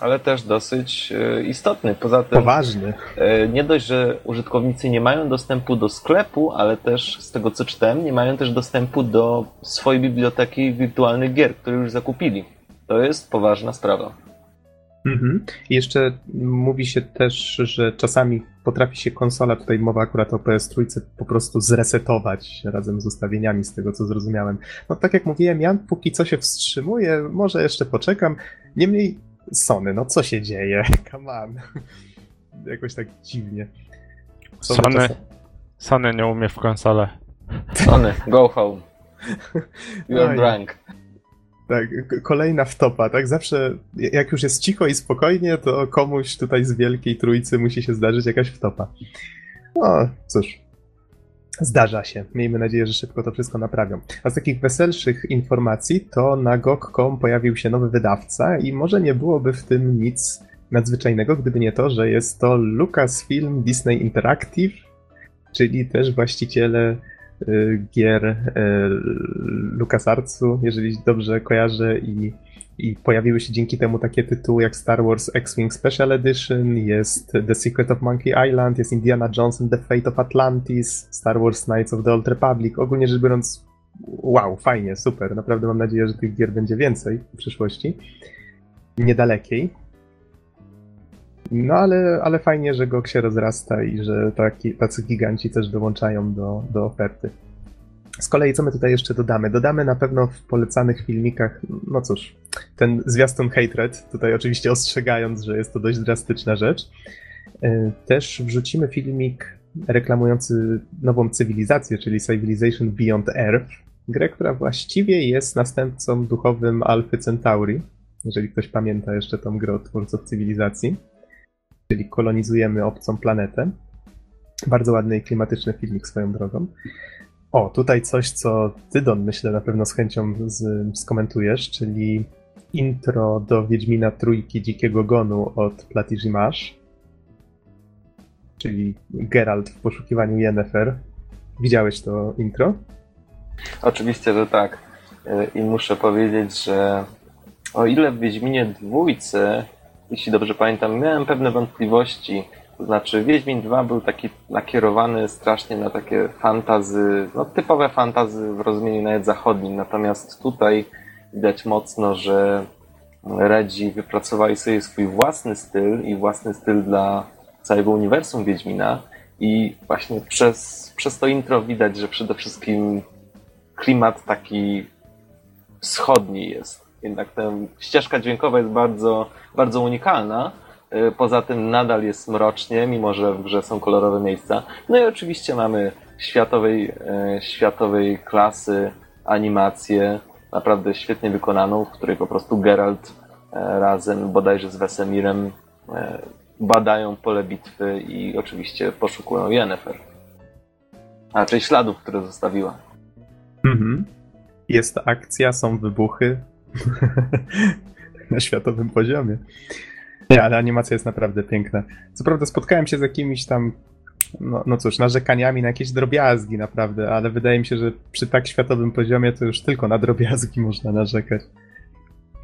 Ale też dosyć e, istotny. Poza tym, Poważny. e, nie dość, że użytkownicy nie mają dostępu do sklepu, ale też z tego co czytałem, nie mają też dostępu do swojej biblioteki wirtualnych gier, które już zakupili. To jest poważna sprawa. Mhm. I jeszcze mówi się też, że czasami potrafi się konsola, tutaj mowa akurat o PS3, po prostu zresetować razem z ustawieniami, z tego co zrozumiałem. No tak jak mówiłem, ja póki co się wstrzymuję, może jeszcze poczekam. Niemniej Sony, no co się dzieje? Come on. Jakoś tak dziwnie. Sony Sony, czasem- Sony nie umie w konsolę. Sony, go home. You're drunk. Tak, kolejna wtopa, tak? Zawsze jak już jest cicho i spokojnie, to komuś tutaj z wielkiej trójcy musi się zdarzyć jakaś wtopa. No, cóż. Zdarza się. Miejmy nadzieję, że szybko to wszystko naprawią. A z takich weselszych informacji, to na GOG.com pojawił się nowy wydawca i może nie byłoby w tym nic nadzwyczajnego, gdyby nie to, że jest to Lucasfilm Disney Interactive, czyli też właściciele y, gier y, LucasArtsu, jeżeli dobrze kojarzę, i, i pojawiły się dzięki temu takie tytuły jak Star Wars X-Wing Special Edition, jest The Secret of Monkey Island, jest Indiana Jones and the Fate of Atlantis, Star Wars Knights of the Old Republic. Ogólnie rzecz biorąc, wow, fajnie, super. Naprawdę mam nadzieję, że tych gier będzie więcej w przyszłości. Niedalekiej. No ale, ale fajnie, że GOG się rozrasta i że taki, tacy giganci też dołączają do, do oferty. Z kolei co my tutaj jeszcze dodamy? Dodamy na pewno w polecanych filmikach, no cóż, ten zwiastun Hatred, tutaj oczywiście ostrzegając, że jest to dość drastyczna rzecz. Yy, Też wrzucimy filmik reklamujący nową cywilizację, czyli Civilization Beyond Earth, grę, która właściwie jest następcą duchowym Alphy Centauri, jeżeli ktoś pamięta jeszcze tą grę od twórców cywilizacji, czyli kolonizujemy obcą planetę. Bardzo ładny i klimatyczny filmik swoją drogą. O, tutaj coś, co ty, Don, myślę, na pewno z chęcią z, skomentujesz, czyli intro do Wiedźmina Trójki Dzikiego Gonu od Platigimash, czyli Geralt w poszukiwaniu Yennefer. Widziałeś to intro? Oczywiście, że tak. Y, I muszę powiedzieć, że o ile w Wiedźminie dwójce, jeśli dobrze pamiętam, miałem pewne wątpliwości. To znaczy, Wiedźmin 2 był taki nakierowany strasznie na takie fantazy, no typowe fantazy w rozumieniu nawet zachodnim. Natomiast tutaj widać mocno, że Redzi wypracowali sobie swój własny styl i własny styl dla całego uniwersum Wiedźmina. I właśnie przez, przez to intro widać, że przede wszystkim klimat taki wschodni jest. Jednak ta ścieżka dźwiękowa jest bardzo, bardzo unikalna. Y, Poza tym nadal jest mrocznie, mimo że w grze są kolorowe miejsca. No i oczywiście mamy światowej, e, światowej klasy animację, naprawdę świetnie wykonaną, w której po prostu Geralt e, razem bodajże z Wesemirem badają pole bitwy i oczywiście poszukują Yennefer. A raczej śladów, które zostawiła. Mhm. Jest akcja, są wybuchy na światowym poziomie. Nie, ale animacja jest naprawdę piękna. Co prawda spotkałem się z jakimiś tam, no, no cóż, narzekaniami na jakieś drobiazgi naprawdę, ale wydaje mi się, że przy tak światowym poziomie to już tylko na drobiazgi można narzekać.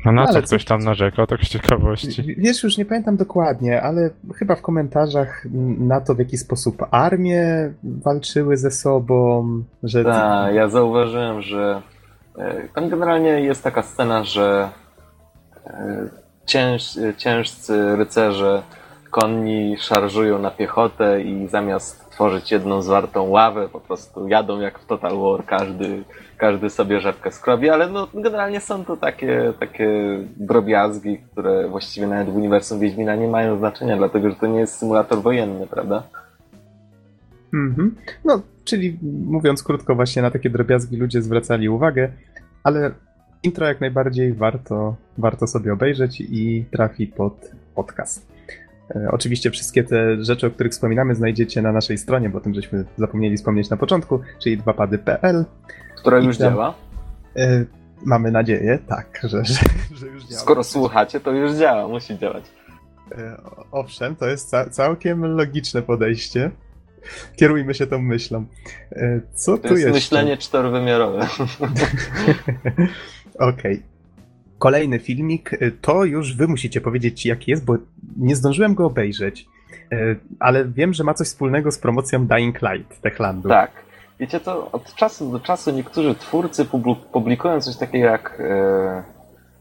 A na co Ale ktoś co- tam narzekał, tak z ciekawości? Wiesz, już nie pamiętam dokładnie, ale chyba w komentarzach na to, w jaki sposób armie walczyły ze sobą, że... Tak, ja zauważyłem, że e, tam generalnie jest taka scena, że e, cięż, ciężcy rycerze konni szarżują na piechotę i zamiast tworzyć jedną zwartą ławę, po prostu jadą jak w Total War, każdy, każdy sobie rzepkę skrobi, ale no, generalnie są to takie, takie drobiazgi, które właściwie nawet w uniwersum Wiedźmina nie mają znaczenia, dlatego że to nie jest symulator wojenny, prawda? Mhm. No, czyli mówiąc krótko, właśnie na takie drobiazgi ludzie zwracali uwagę, ale intro jak najbardziej warto, warto sobie obejrzeć i trafi pod podcast. E, Oczywiście wszystkie te rzeczy, o których wspominamy, znajdziecie na naszej stronie, bo o tym żeśmy zapomnieli wspomnieć na początku, czyli dwapady.pl. Która już tam- działa. E, Mamy nadzieję, tak, że, że, że już działa. Skoro słuchacie, to już działa, musi działać. E, Owszem, to jest ca- całkiem logiczne podejście. Kierujmy się tą myślą. Co To tu jest jeszcze? myślenie czterowymiarowe. Okej. Kolejny filmik, y, to już wy musicie powiedzieć jaki jest, bo nie zdążyłem go obejrzeć, Y, ale wiem, że ma coś wspólnego z promocją Dying Light Techlandu. Tak. Wiecie to, od czasu do czasu niektórzy twórcy publi- publikują coś takiego jak e,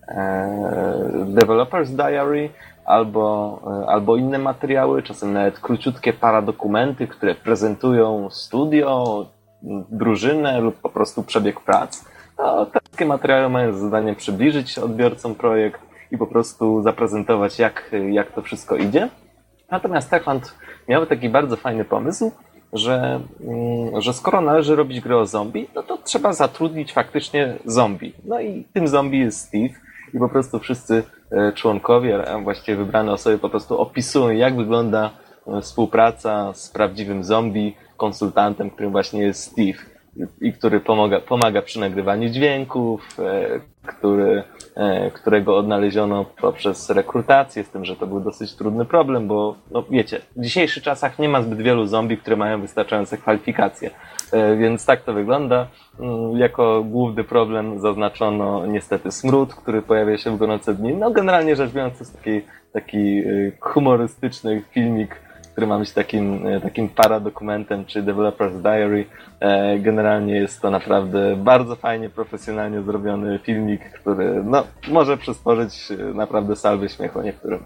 e, Developer's Diary albo, albo inne materiały, czasem nawet króciutkie paradokumenty, które prezentują studio, drużynę lub po prostu przebieg prac. No, wszystkie materiały mają za zadanie przybliżyć odbiorcom projekt i po prostu zaprezentować, jak, jak to wszystko idzie. Natomiast Techland miał taki bardzo fajny pomysł, że, mm, że skoro należy robić grę o zombie, no to trzeba zatrudnić faktycznie zombie. No i tym zombie jest Steve i po prostu wszyscy e, członkowie, a właściwie wybrane osoby po prostu opisują, jak wygląda e, współpraca z prawdziwym zombie, konsultantem, którym właśnie jest Steve i który pomaga, pomaga przy nagrywaniu dźwięków, e, który, e, którego odnaleziono poprzez rekrutację, z tym, że to był dosyć trudny problem, bo no wiecie, w dzisiejszych czasach nie ma zbyt wielu zombie, które mają wystarczające kwalifikacje, E, więc tak to wygląda. Mm, Jako główny problem zaznaczono niestety smród, który pojawia się w gorące dni. No generalnie rzecz biorąc to jest taki, taki humorystyczny filmik, który ma być takim, e, takim paradokumentem, czy Developer's Diary. E, Generalnie jest to naprawdę bardzo fajnie, profesjonalnie zrobiony filmik, który no, może przysporzyć e, naprawdę salwy śmiechu niektórym.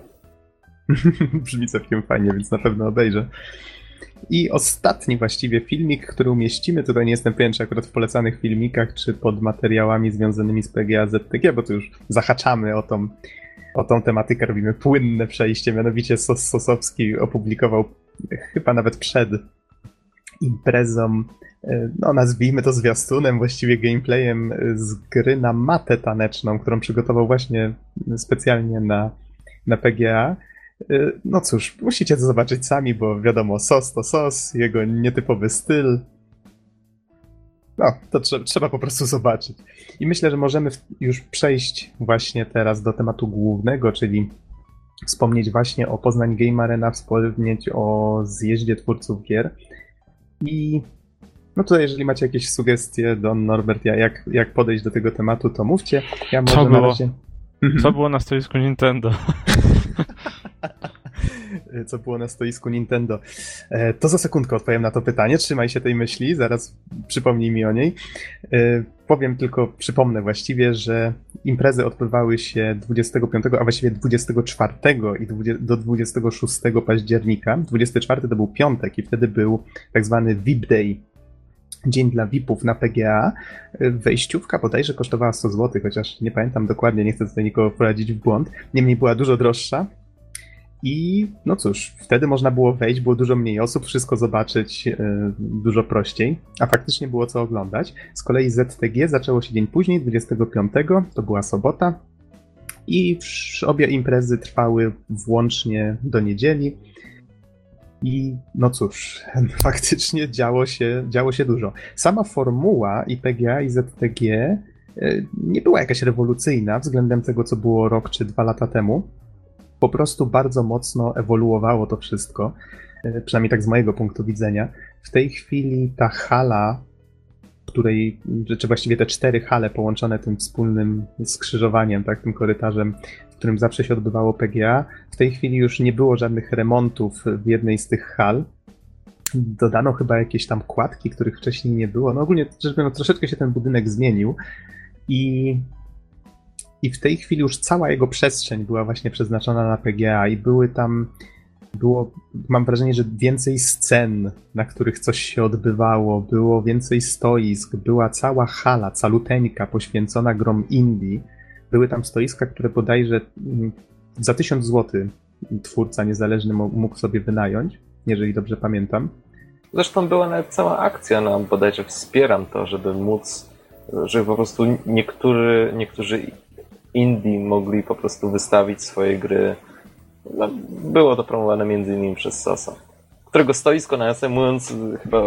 Brzmi całkiem fajnie, więc na pewno obejrzę. I ostatni właściwie filmik, który umieścimy, tutaj nie jestem pewien, czy akurat w polecanych filmikach, czy pod materiałami związanymi z PGA ZTG, bo tu już zahaczamy o tą, o tą tematykę, robimy płynne przejście, mianowicie Sos Sosowski opublikował chyba nawet przed imprezą, e, no nazwijmy to zwiastunem, właściwie gameplayem e, z gry na matę taneczną, którą przygotował właśnie specjalnie na, na PGA. No cóż, musicie to zobaczyć sami, bo wiadomo, sos to sos, jego nietypowy styl. No, to trze- trzeba po prostu zobaczyć. I myślę, że możemy już przejść właśnie teraz do tematu głównego, czyli wspomnieć właśnie o Poznań Game Arena, wspomnieć o zjeździe twórców gier. I no tutaj, jeżeli macie jakieś sugestie, Don Norbert, ja- jak, jak podejść do tego tematu, to mówcie. Ja może Co na było? razie... Mhm. Co było na stoisku Nintendo? co było na stoisku Nintendo. E, To za sekundkę odpowiem na to pytanie. Trzymaj się tej myśli, zaraz przypomnij mi o niej. E, Powiem tylko, przypomnę właściwie, że imprezy odbywały się 25, a właściwie 24 i 20 do 26 października. 24 to był piątek i wtedy był tak zwany VIP Day. Dzień dla VIP-ów na PGA. E, Wejściówka bodajże kosztowała 100 zł, chociaż nie pamiętam dokładnie, nie chcę tutaj nikogo wprowadzić w błąd. Niemniej była dużo droższa, i no cóż, wtedy można było wejść, było dużo mniej osób, wszystko zobaczyć e, dużo prościej, a faktycznie było co oglądać. Z kolei ZTG zaczęło się dzień później, 25, to była sobota. i obie imprezy trwały włącznie do niedzieli. I no cóż, faktycznie działo się, działo się dużo. Sama formuła IPGA i ZTG e, nie była jakaś rewolucyjna względem tego, co było rok czy dwa lata temu. Po prostu bardzo mocno ewoluowało to wszystko, e, przynajmniej tak z mojego punktu widzenia. W tej chwili ta hala, której, czy właściwie te cztery hale połączone tym wspólnym skrzyżowaniem, tak, tym korytarzem, którym zawsze się odbywało PGA. W tej chwili już nie było żadnych remontów w jednej z tych hal. Dodano chyba jakieś tam kładki, których wcześniej nie było. No ogólnie rzecz biorąc, troszeczkę się ten budynek zmienił i, i w tej chwili już cała jego przestrzeń była właśnie przeznaczona na PGA i były tam było, mam wrażenie, że więcej scen, na których coś się odbywało, było więcej stoisk, była cała hala, caluteńka poświęcona grom Indii były tam stoiska, które bodajże mm, za 1000 zł twórca niezależny mógł sobie wynająć, jeżeli dobrze pamiętam. Zresztą była nawet cała akcja na bodajże wspieram to, żeby móc, żeby po prostu niektórzy, niektórzy indie mogli po prostu wystawić swoje gry. No, było to promowane między innymi przez Sosa, którego stoisko nawiasem mówiąc chyba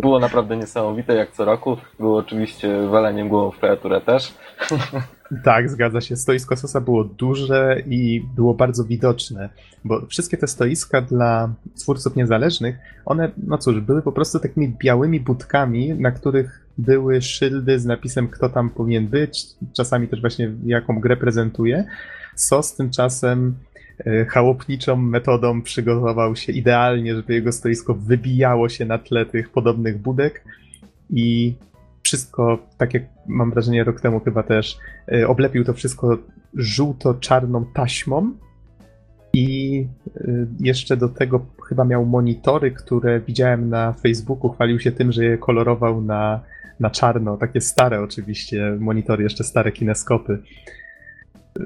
było naprawdę niesamowite jak co roku. Było oczywiście waleniem głową w kreaturę też. Tak, zgadza się. Stoisko Sosa było duże i było bardzo widoczne, bo wszystkie te stoiska dla twórców niezależnych, one, no cóż, były po prostu takimi białymi budkami, na których były szyldy z napisem, kto tam powinien być, czasami też właśnie jaką grę prezentuje. Sos tymczasem e, chałupniczą metodą przygotował się idealnie, żeby jego stoisko wybijało się na tle tych podobnych budek i wszystko, tak jak mam wrażenie rok temu chyba też, y, oblepił to wszystko żółto-czarną taśmą i y, jeszcze do tego chyba miał monitory, które widziałem na Facebooku, chwalił się tym, że je kolorował na, na czarno, takie stare oczywiście monitory, jeszcze stare kineskopy. Y,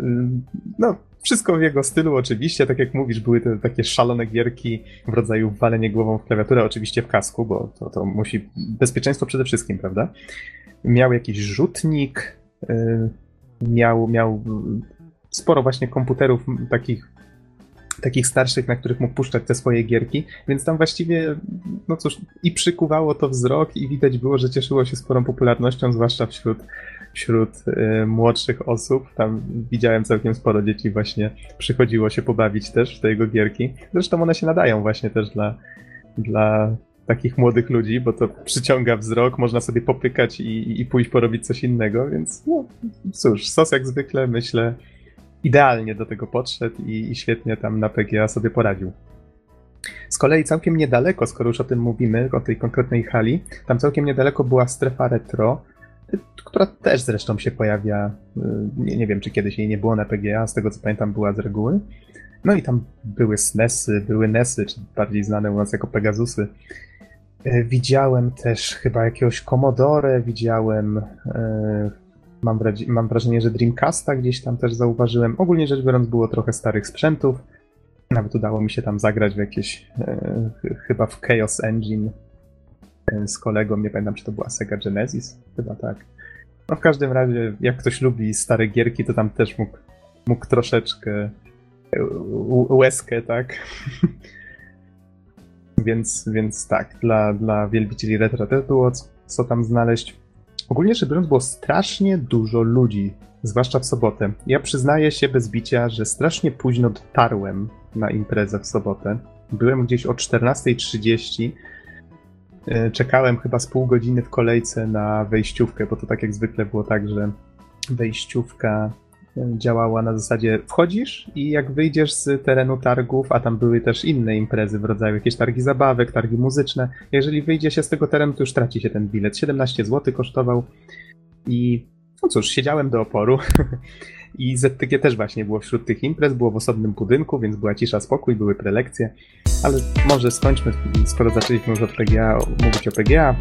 no, wszystko w jego stylu oczywiście, tak jak mówisz, były te takie szalone gierki w rodzaju walenie głową w klawiaturę, oczywiście w kasku, bo to, to musi bezpieczeństwo przede wszystkim, prawda? Miał jakiś rzutnik, yy, miał, miał sporo właśnie komputerów takich takich starszych, na których mógł puszczać te swoje gierki, więc tam właściwie, no cóż, i przykuwało to wzrok i widać było, że cieszyło się sporą popularnością, zwłaszcza wśród wśród y, młodszych osób. Tam widziałem całkiem sporo dzieci właśnie przychodziło się pobawić też w te jego gierki. Zresztą one się nadają właśnie też dla, dla takich młodych ludzi, bo to przyciąga wzrok, można sobie popykać i, i pójść porobić coś innego, więc no cóż, sos jak zwykle myślę idealnie do tego podszedł i, i świetnie tam na PGA sobie poradził. Z kolei całkiem niedaleko, skoro już o tym mówimy, o tej konkretnej hali, tam całkiem niedaleko była strefa retro, która też zresztą się pojawia, y, nie, nie wiem czy kiedyś jej nie było na PGA, z tego co pamiętam była z reguły. No i tam były SNESy, były NESy, czy bardziej znane u nas jako Pegasusy. Y, widziałem też chyba jakiegoś Commodore, widziałem, y, mam, mam wrażenie, że Dreamcasta gdzieś tam też zauważyłem. Ogólnie rzecz biorąc było trochę starych sprzętów. Nawet udało mi się tam zagrać w jakieś, chyba w Chaos Engine, z kolegą, nie pamiętam czy to była Sega Genesis, chyba tak. No w każdym razie, jak ktoś lubi stare gierki, to tam też mógł, mógł troszeczkę łezkę, tak? więc, więc tak, dla, dla wielbicieli retro też było co tam znaleźć. Ogólnie rzecz biorąc, było strasznie dużo ludzi, zwłaszcza w sobotę. Ja przyznaję się bez bicia, że strasznie późno dotarłem na imprezę w sobotę. Byłem gdzieś o 14.30 E, czekałem chyba z pół godziny w kolejce na wejściówkę, bo to tak jak zwykle było tak, że wejściówka e, działała na zasadzie wchodzisz i jak wyjdziesz z terenu targów, a tam były też inne imprezy w rodzaju jakieś targi zabawek, targi muzyczne, jeżeli wyjdzie się z tego terenu, to już traci się ten bilet. 17 zł kosztował i no cóż, siedziałem do oporu I ZTG też właśnie było wśród tych imprez, było w osobnym budynku, więc była cisza, spokój, były prelekcje. Ale może skończmy, skoro zaczęliśmy już od PGA, mówić o PGA.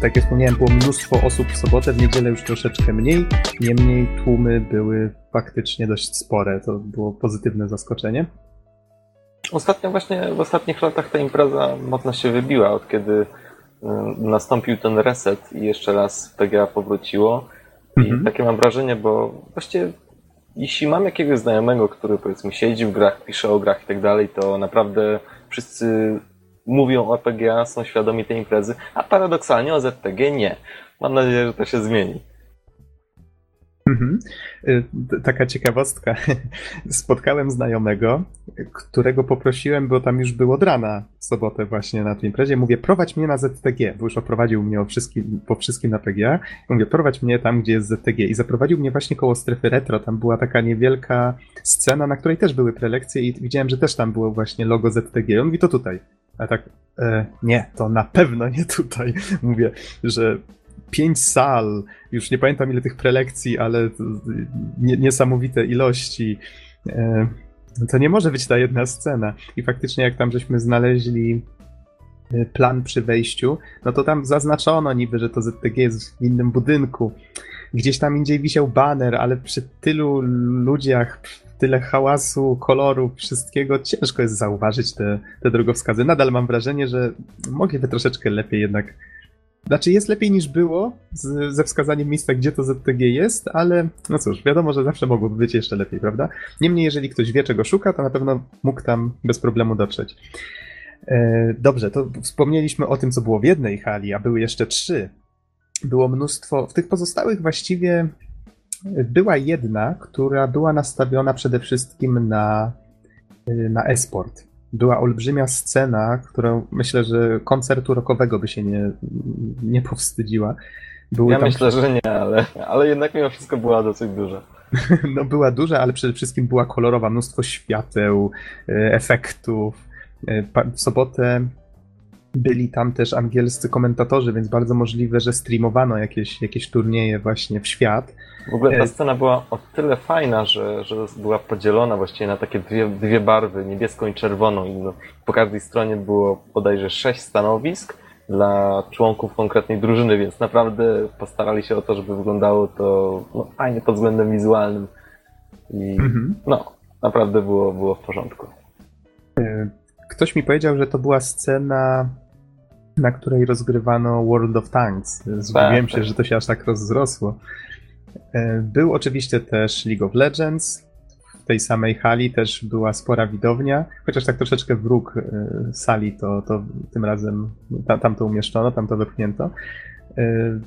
Tak jak wspomniałem, było mnóstwo osób w sobotę, w niedzielę już troszeczkę mniej. Niemniej tłumy były faktycznie dość spore. To było pozytywne zaskoczenie. Ostatnio właśnie, w ostatnich latach ta impreza mocno się wybiła, od kiedy y, nastąpił ten reset i jeszcze raz PGA powróciło. I mhm. takie mam wrażenie, bo właściwie jeśli mam jakiegoś znajomego, który powiedzmy siedzi w grach, pisze o grach i tak dalej, to naprawdę wszyscy mówią o PGA, są świadomi tej imprezy, a paradoksalnie o ZTG nie. Mam nadzieję, że to się zmieni. Mhm. Y, taka ciekawostka. Spotkałem znajomego, którego poprosiłem, bo tam już było od rana w sobotę właśnie na tej imprezie. Mówię, prowadź mnie na ZTG, bo już oprowadził mnie o wszystkim, po wszystkim na PGA. Mówię, prowadź mnie tam, gdzie jest ZTG. I zaprowadził mnie właśnie koło strefy retro. Tam była taka niewielka scena, na której też były prelekcje i widziałem, że też tam było właśnie logo ZTG. On mówi, to tutaj. A tak, e, nie, to na pewno nie tutaj. Mówię, że pięć sal, już nie pamiętam ile tych prelekcji, ale niesamowite ilości. E, to nie może być ta jedna scena. I faktycznie, jak tam żeśmy znaleźli e, plan przy wejściu, no to tam zaznaczono niby, że to ZTG jest w innym budynku. Gdzieś tam indziej wisiał banner, ale przy tylu ludziach, tyle hałasu, kolorów, wszystkiego, ciężko jest zauważyć te, te drogowskazy. Nadal mam wrażenie, że mogliby troszeczkę lepiej jednak znaczy jest lepiej niż było z, ze wskazaniem miejsca, gdzie to ZTG jest, ale no cóż, wiadomo, że zawsze mogłoby być jeszcze lepiej, prawda? Niemniej, jeżeli ktoś wie, czego szuka, to na pewno mógł tam bez problemu dotrzeć. E, dobrze, to wspomnieliśmy o tym, co było w jednej hali, a były jeszcze trzy. Było mnóstwo, w tych pozostałych właściwie była jedna, która była nastawiona przede wszystkim na, na e-sport była olbrzymia scena, którą myślę, że koncertu rockowego by się nie, nie powstydziła. Były ja tam... myślę, że nie, ale, ale jednak mimo wszystko była dosyć duża. No była duża, ale przede wszystkim była kolorowa, mnóstwo świateł, e, efektów. E, w sobotę byli tam też angielscy komentatorzy, więc bardzo możliwe, że streamowano jakieś, jakieś turnieje właśnie w świat. W ogóle ta e, scena była o tyle fajna, że, że była podzielona właściwie na takie dwie, dwie barwy, niebieską i czerwoną. I no, po każdej stronie było bodajże sześć stanowisk dla członków konkretnej drużyny, więc naprawdę postarali się o to, żeby wyglądało to no, fajnie pod względem wizualnym. I mhm. no, naprawdę było, było w porządku. Ktoś mi powiedział, że to była scena, na której rozgrywano World of Tanks. Zdziwiłem tak, się, tak. że to się aż tak rozrosło. E, był oczywiście też League of Legends. W tej samej hali też była spora widownia, chociaż tak troszeczkę wróg e, sali to, to tym razem tam, tam to umieszczono, tam to wepchnięto. E,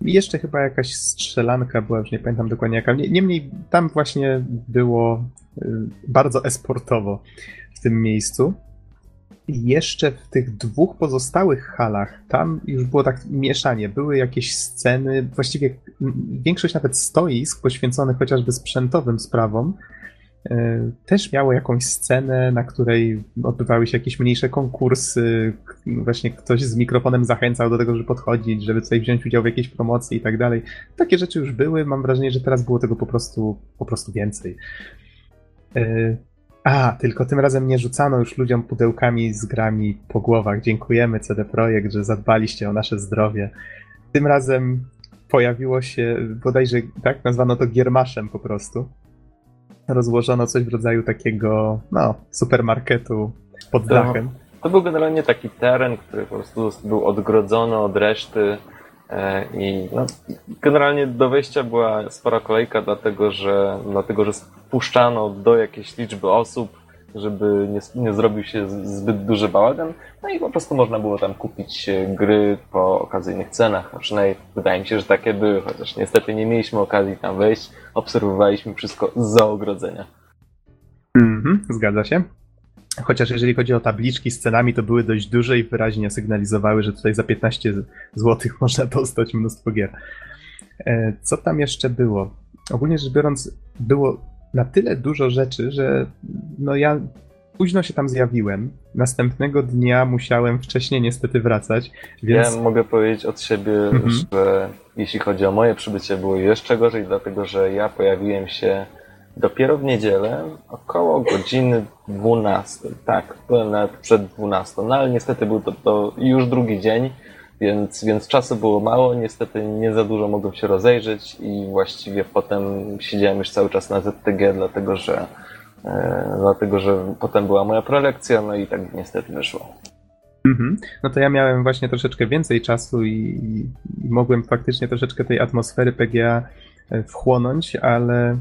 I jeszcze chyba jakaś strzelanka była, już nie pamiętam dokładnie jaka. Niemniej tam właśnie było bardzo esportowo w tym miejscu. Jeszcze w tych dwóch pozostałych halach, tam już było tak mieszanie. Były jakieś sceny, właściwie większość nawet stoisk poświęconych chociażby sprzętowym sprawom, e, też miało jakąś scenę, na której odbywały się jakieś mniejsze konkursy, właśnie ktoś z mikrofonem zachęcał do tego, żeby podchodzić, żeby tutaj wziąć udział w jakiejś promocji i tak dalej. Takie rzeczy już były, mam wrażenie, że teraz było tego po prostu, po prostu więcej. A, tylko tym razem nie rzucano już ludziom pudełkami z grami po głowach. Dziękujemy CD Projekt, że zadbaliście o nasze zdrowie. Tym razem pojawiło się, bodajże tak, nazwano to giermaszem po prostu. Rozłożono coś w rodzaju takiego, no, supermarketu pod dachem. To był generalnie taki teren, który po prostu był odgrodzony od reszty i no, generalnie do wejścia była spora kolejka, dlatego że, dlatego, że wpuszczano do jakiejś liczby osób, żeby nie, nie zrobił się zbyt duży bałagan. No i po prostu można było tam kupić gry po okazyjnych cenach. A przynajmniej wydaje mi się, że takie były, chociaż niestety nie mieliśmy okazji tam wejść. Obserwowaliśmy wszystko z ogrodzenia. Mhm, zgadza się. Chociaż jeżeli chodzi o tabliczki z cenami, to były dość duże i wyraźnie sygnalizowały, że tutaj za 15 zł można dostać mnóstwo gier. E, co tam jeszcze było? Ogólnie rzecz biorąc, było na tyle dużo rzeczy, że no ja późno się tam zjawiłem. Następnego dnia musiałem wcześniej niestety wracać, więc... Ja mogę powiedzieć od siebie, mhm. że jeśli chodzi o moje przybycie, było jeszcze gorzej, dlatego że ja pojawiłem się dopiero w niedzielę około godziny 12. Tak, byłem nawet przed 12, no ale niestety był to, to już drugi dzień, więc, więc czasu było mało, niestety nie za dużo mogłem się rozejrzeć i właściwie potem siedziałem już cały czas na ZTG, dlatego że, e, dlatego, że potem była moja prelekcja, no i tak niestety wyszło. Mhm. No to ja miałem właśnie troszeczkę więcej czasu i, i mogłem faktycznie troszeczkę tej atmosfery PGA e, wchłonąć, ale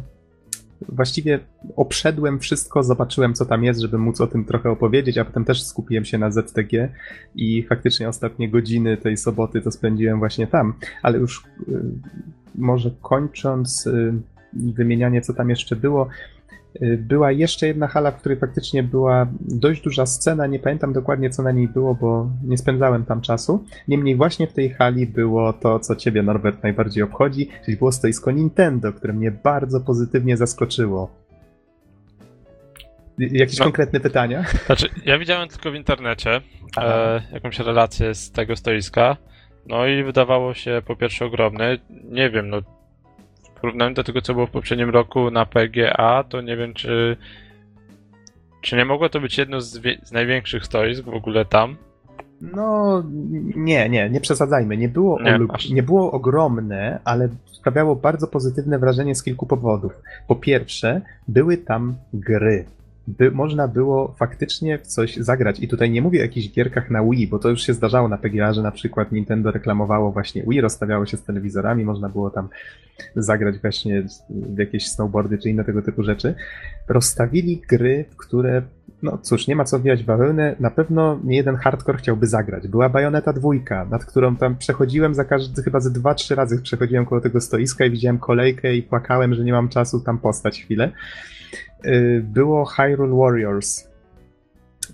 właściwie obszedłem wszystko, zobaczyłem co tam jest, żeby móc o tym trochę opowiedzieć, a potem też skupiłem się na ZTG i faktycznie ostatnie godziny tej soboty to spędziłem właśnie tam. Ale już y, może kończąc y, wymienianie co tam jeszcze było, była jeszcze jedna hala, w której faktycznie była dość duża scena. Nie pamiętam dokładnie, co na niej było, bo nie spędzałem tam czasu. Niemniej, właśnie w tej hali było to, co Ciebie, Norbert, najbardziej obchodzi, czyli było stoisko Nintendo, które mnie bardzo pozytywnie zaskoczyło. Y, jakieś no, konkretne pytania? Znaczy, ja widziałem tylko w internecie e, jakąś relację z tego stoiska. No i wydawało się po pierwsze ogromne. Nie wiem, no porównaniu do tego, co było w poprzednim roku na PGA, to nie wiem, czy. Czy nie mogło to być jedno z, z największych stoisk w ogóle tam? No, nie, nie, nie przesadzajmy. Nie było, nie, nie było ogromne, ale sprawiało bardzo pozytywne wrażenie z kilku powodów. Po pierwsze, były tam gry by można było faktycznie w coś zagrać. I tutaj nie mówię o jakichś gierkach na Wii, bo to już się zdarzało na PGA, że na przykład Nintendo reklamowało właśnie Wii, rozstawiało się z telewizorami, można było tam zagrać właśnie w jakieś snowboardy czy inne tego typu rzeczy. Rozstawili gry, które no cóż, nie ma co wijać bawełnę, na pewno nie jeden hardcore chciałby zagrać. Była Bajoneta dwójka, nad którą tam przechodziłem za każdy, chyba ze dwa, trzy razy przechodziłem koło tego stoiska i widziałem kolejkę i płakałem, że nie mam czasu tam postać chwilę. Y, było Hyrule Warriors.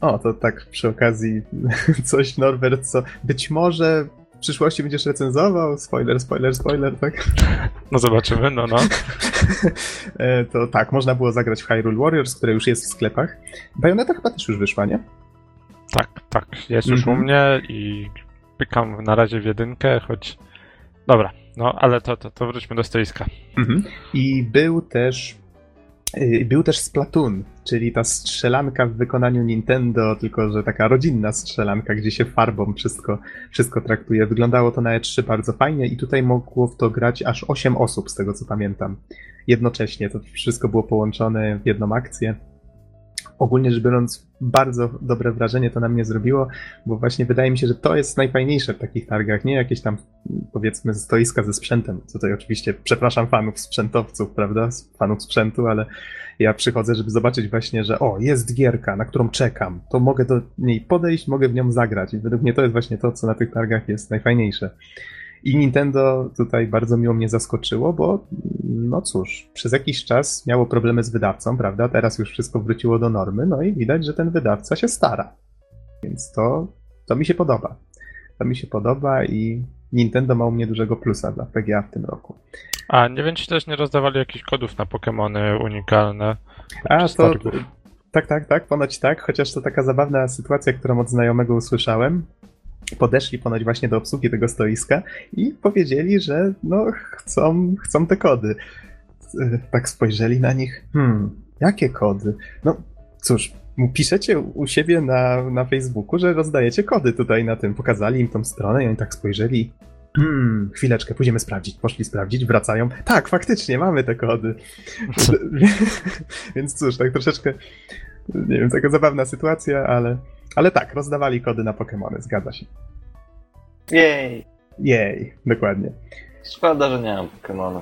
O, to tak przy okazji coś, Norbert, co być może w przyszłości będziesz recenzował. Spoiler, spoiler, spoiler, tak? No zobaczymy, no, no. E, to tak, można było zagrać w Hyrule Warriors, które już jest w sklepach. Bayonetta chyba też już wyszła, nie? Tak, tak, jest już -hmm. u mnie i pykam na razie w jedynkę, choć... Dobra, no ale to, to, to wróćmy do stoiska. -hmm. I był też był też Splatoon, czyli ta strzelanka w wykonaniu Nintendo, tylko że taka rodzinna strzelanka, gdzie się farbą wszystko, wszystko traktuje. Wyglądało to na E3 bardzo fajnie i tutaj mogło w to grać aż 8 osób, z tego co pamiętam. Jednocześnie to wszystko było połączone w jedną akcję ogólnie rzecz biorąc, bardzo dobre wrażenie to na mnie zrobiło, bo właśnie wydaje mi się, że to jest najfajniejsze w takich targach, nie jakieś tam powiedzmy stoiska ze sprzętem. Tutaj oczywiście przepraszam fanów sprzętowców, prawda, fanów sprzętu, ale ja przychodzę, żeby zobaczyć właśnie, że o, jest gierka, na którą czekam, to mogę do niej podejść, mogę w nią zagrać i według mnie to jest właśnie to, co na tych targach jest najfajniejsze. I Nintendo tutaj bardzo miło mnie zaskoczyło, bo no cóż, przez jakiś czas miało problemy z wydawcą, prawda? Teraz już wszystko wróciło do normy, no i widać, że ten wydawca się stara. Więc to, to mi się podoba. To mi się podoba i Nintendo ma u mnie dużego plusa dla PGA w tym roku. A nie wiem, czy też nie rozdawali jakichś kodów na Pokémony unikalne? A to. Tak, tak, tak, ponoć tak, chociaż to taka zabawna sytuacja, którą od znajomego usłyszałem podeszli ponoć właśnie do obsługi tego stoiska i powiedzieli, że no chcą, chcą te kody. Tak spojrzeli na nich, hmm, jakie kody? No cóż, piszecie u siebie na, na Facebooku, że rozdajecie kody tutaj na tym. Pokazali im tą stronę i oni tak spojrzeli. Hmm, chwileczkę, pójdziemy sprawdzić. Poszli sprawdzić, wracają. Tak, faktycznie, mamy te kody. Więc cóż, tak troszeczkę, nie wiem, taka zabawna sytuacja, ale ale tak, rozdawali kody na Pokémony, zgadza się. Jej. Jej, dokładnie. Szkoda, że nie mam Pokémonów.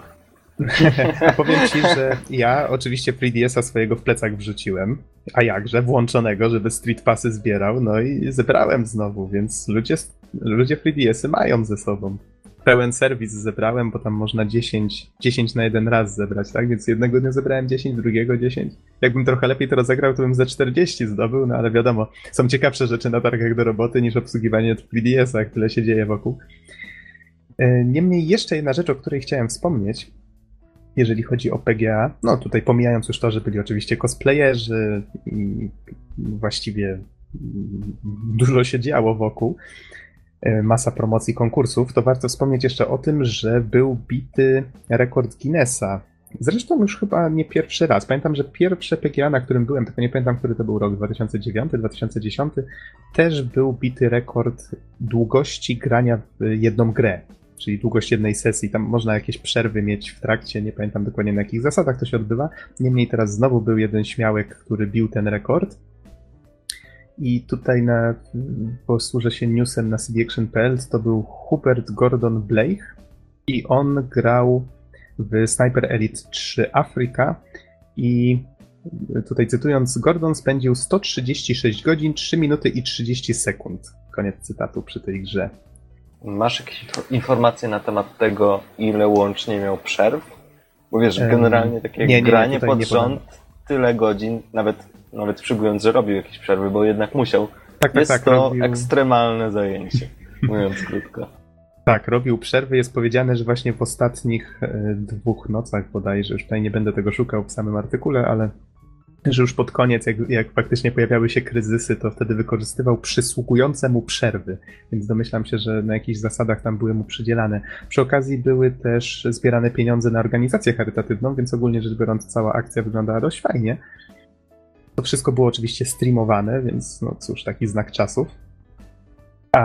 a powiem ci, że ja oczywiście 3DS-a swojego w plecach wrzuciłem, a jakże, włączonego, żeby Street Passy zbierał, no i zebrałem znowu, więc ludzie, ludzie 3DS-y mają ze sobą pełen serwis zebrałem, bo tam można 10, 10 na jeden raz zebrać, tak? Więc jednego dnia zebrałem 10, drugiego 10. Jakbym trochę lepiej to rozegrał, to bym ze 40 zdobył, no ale wiadomo, są ciekawsze rzeczy na targach do roboty niż obsługiwanie 3DS-a, jak tyle się dzieje wokół. E, niemniej jeszcze jedna rzecz, o której chciałem wspomnieć, jeżeli chodzi o PGA, no tutaj pomijając już to, że byli oczywiście cosplayerzy i właściwie dużo się działo wokół, masa promocji konkursów, to warto wspomnieć jeszcze o tym, że był bity rekord Guinnessa. Zresztą już chyba nie pierwszy raz. Pamiętam, że pierwsze PGA, na którym byłem, tylko nie pamiętam, który to był rok, 2009, 2010, też był bity rekord długości grania w jedną grę, czyli długość jednej sesji. Tam można jakieś przerwy mieć w trakcie, nie pamiętam dokładnie na jakich zasadach to się odbywa. Niemniej teraz znowu był jeden śmiałek, który bił ten rekord. I tutaj na, posłużę się newsem na cdaction.pl, to był Hubert Gordon Blake i on grał w Sniper Elite 3 Afrika i tutaj cytując, Gordon spędził 136 godzin, 3 minuty i 30 sekund. Koniec cytatu przy tej grze. Masz jakieś informacje na temat tego, ile łącznie miał przerw? Bo wiesz, generalnie takie nie, nie, granie pod rząd, tyle godzin, nawet, nawet przyjmując, że robił jakieś przerwy, bo jednak musiał, tak, tak, jest tak, to robił... ekstremalne zajęcie, mówiąc krótko. Tak, robił przerwy. Jest powiedziane, że właśnie w ostatnich e, dwóch nocach bodajże, już tutaj nie będę tego szukał w samym artykule, ale że już pod koniec, jak, jak faktycznie pojawiały się kryzysy, to wtedy wykorzystywał przysługujące mu przerwy, więc domyślam się, że na jakichś zasadach tam były mu przydzielane. Przy okazji były też zbierane pieniądze na organizację charytatywną, więc ogólnie rzecz biorąc cała akcja wyglądała dość fajnie. To wszystko było oczywiście streamowane, więc no cóż, taki znak czasów. A,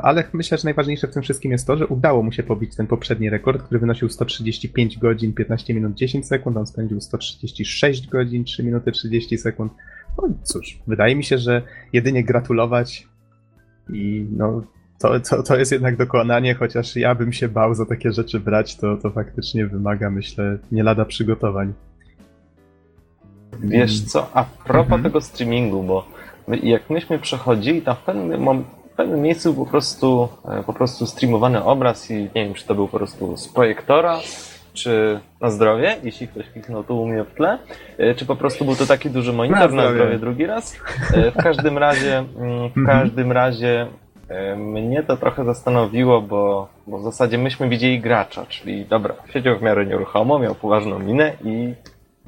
ale myślę, że najważniejsze w tym wszystkim jest to, że udało mu się pobić ten poprzedni rekord, który wynosił 135 godzin, 15 minut, 10 sekund. On spędził 136 godzin, 3 minuty, 30 sekund. No cóż, wydaje mi się, że jedynie gratulować i no, to, to, to jest jednak dokonanie, chociaż ja bym się bał za takie rzeczy brać, to, to faktycznie wymaga, myślę, nie lada przygotowań. Wiesz co, a propos mhm. tego streamingu, bo my, jak myśmy przechodzili, tam w pewnym w pewnym miejscu po prostu, e, po prostu streamowany obraz i nie wiem, czy to był po prostu z projektora, czy na zdrowie, jeśli ktoś kliknął tu u mnie w tle, e, czy po prostu był to taki duży monitor na zdrowie, na zdrowie drugi raz. E, w każdym razie, mm, w mhm. każdym razie mnie to trochę zastanowiło, bo, bo w zasadzie myśmy widzieli gracza, czyli dobra, siedział w miarę nieruchomo, miał poważną minę i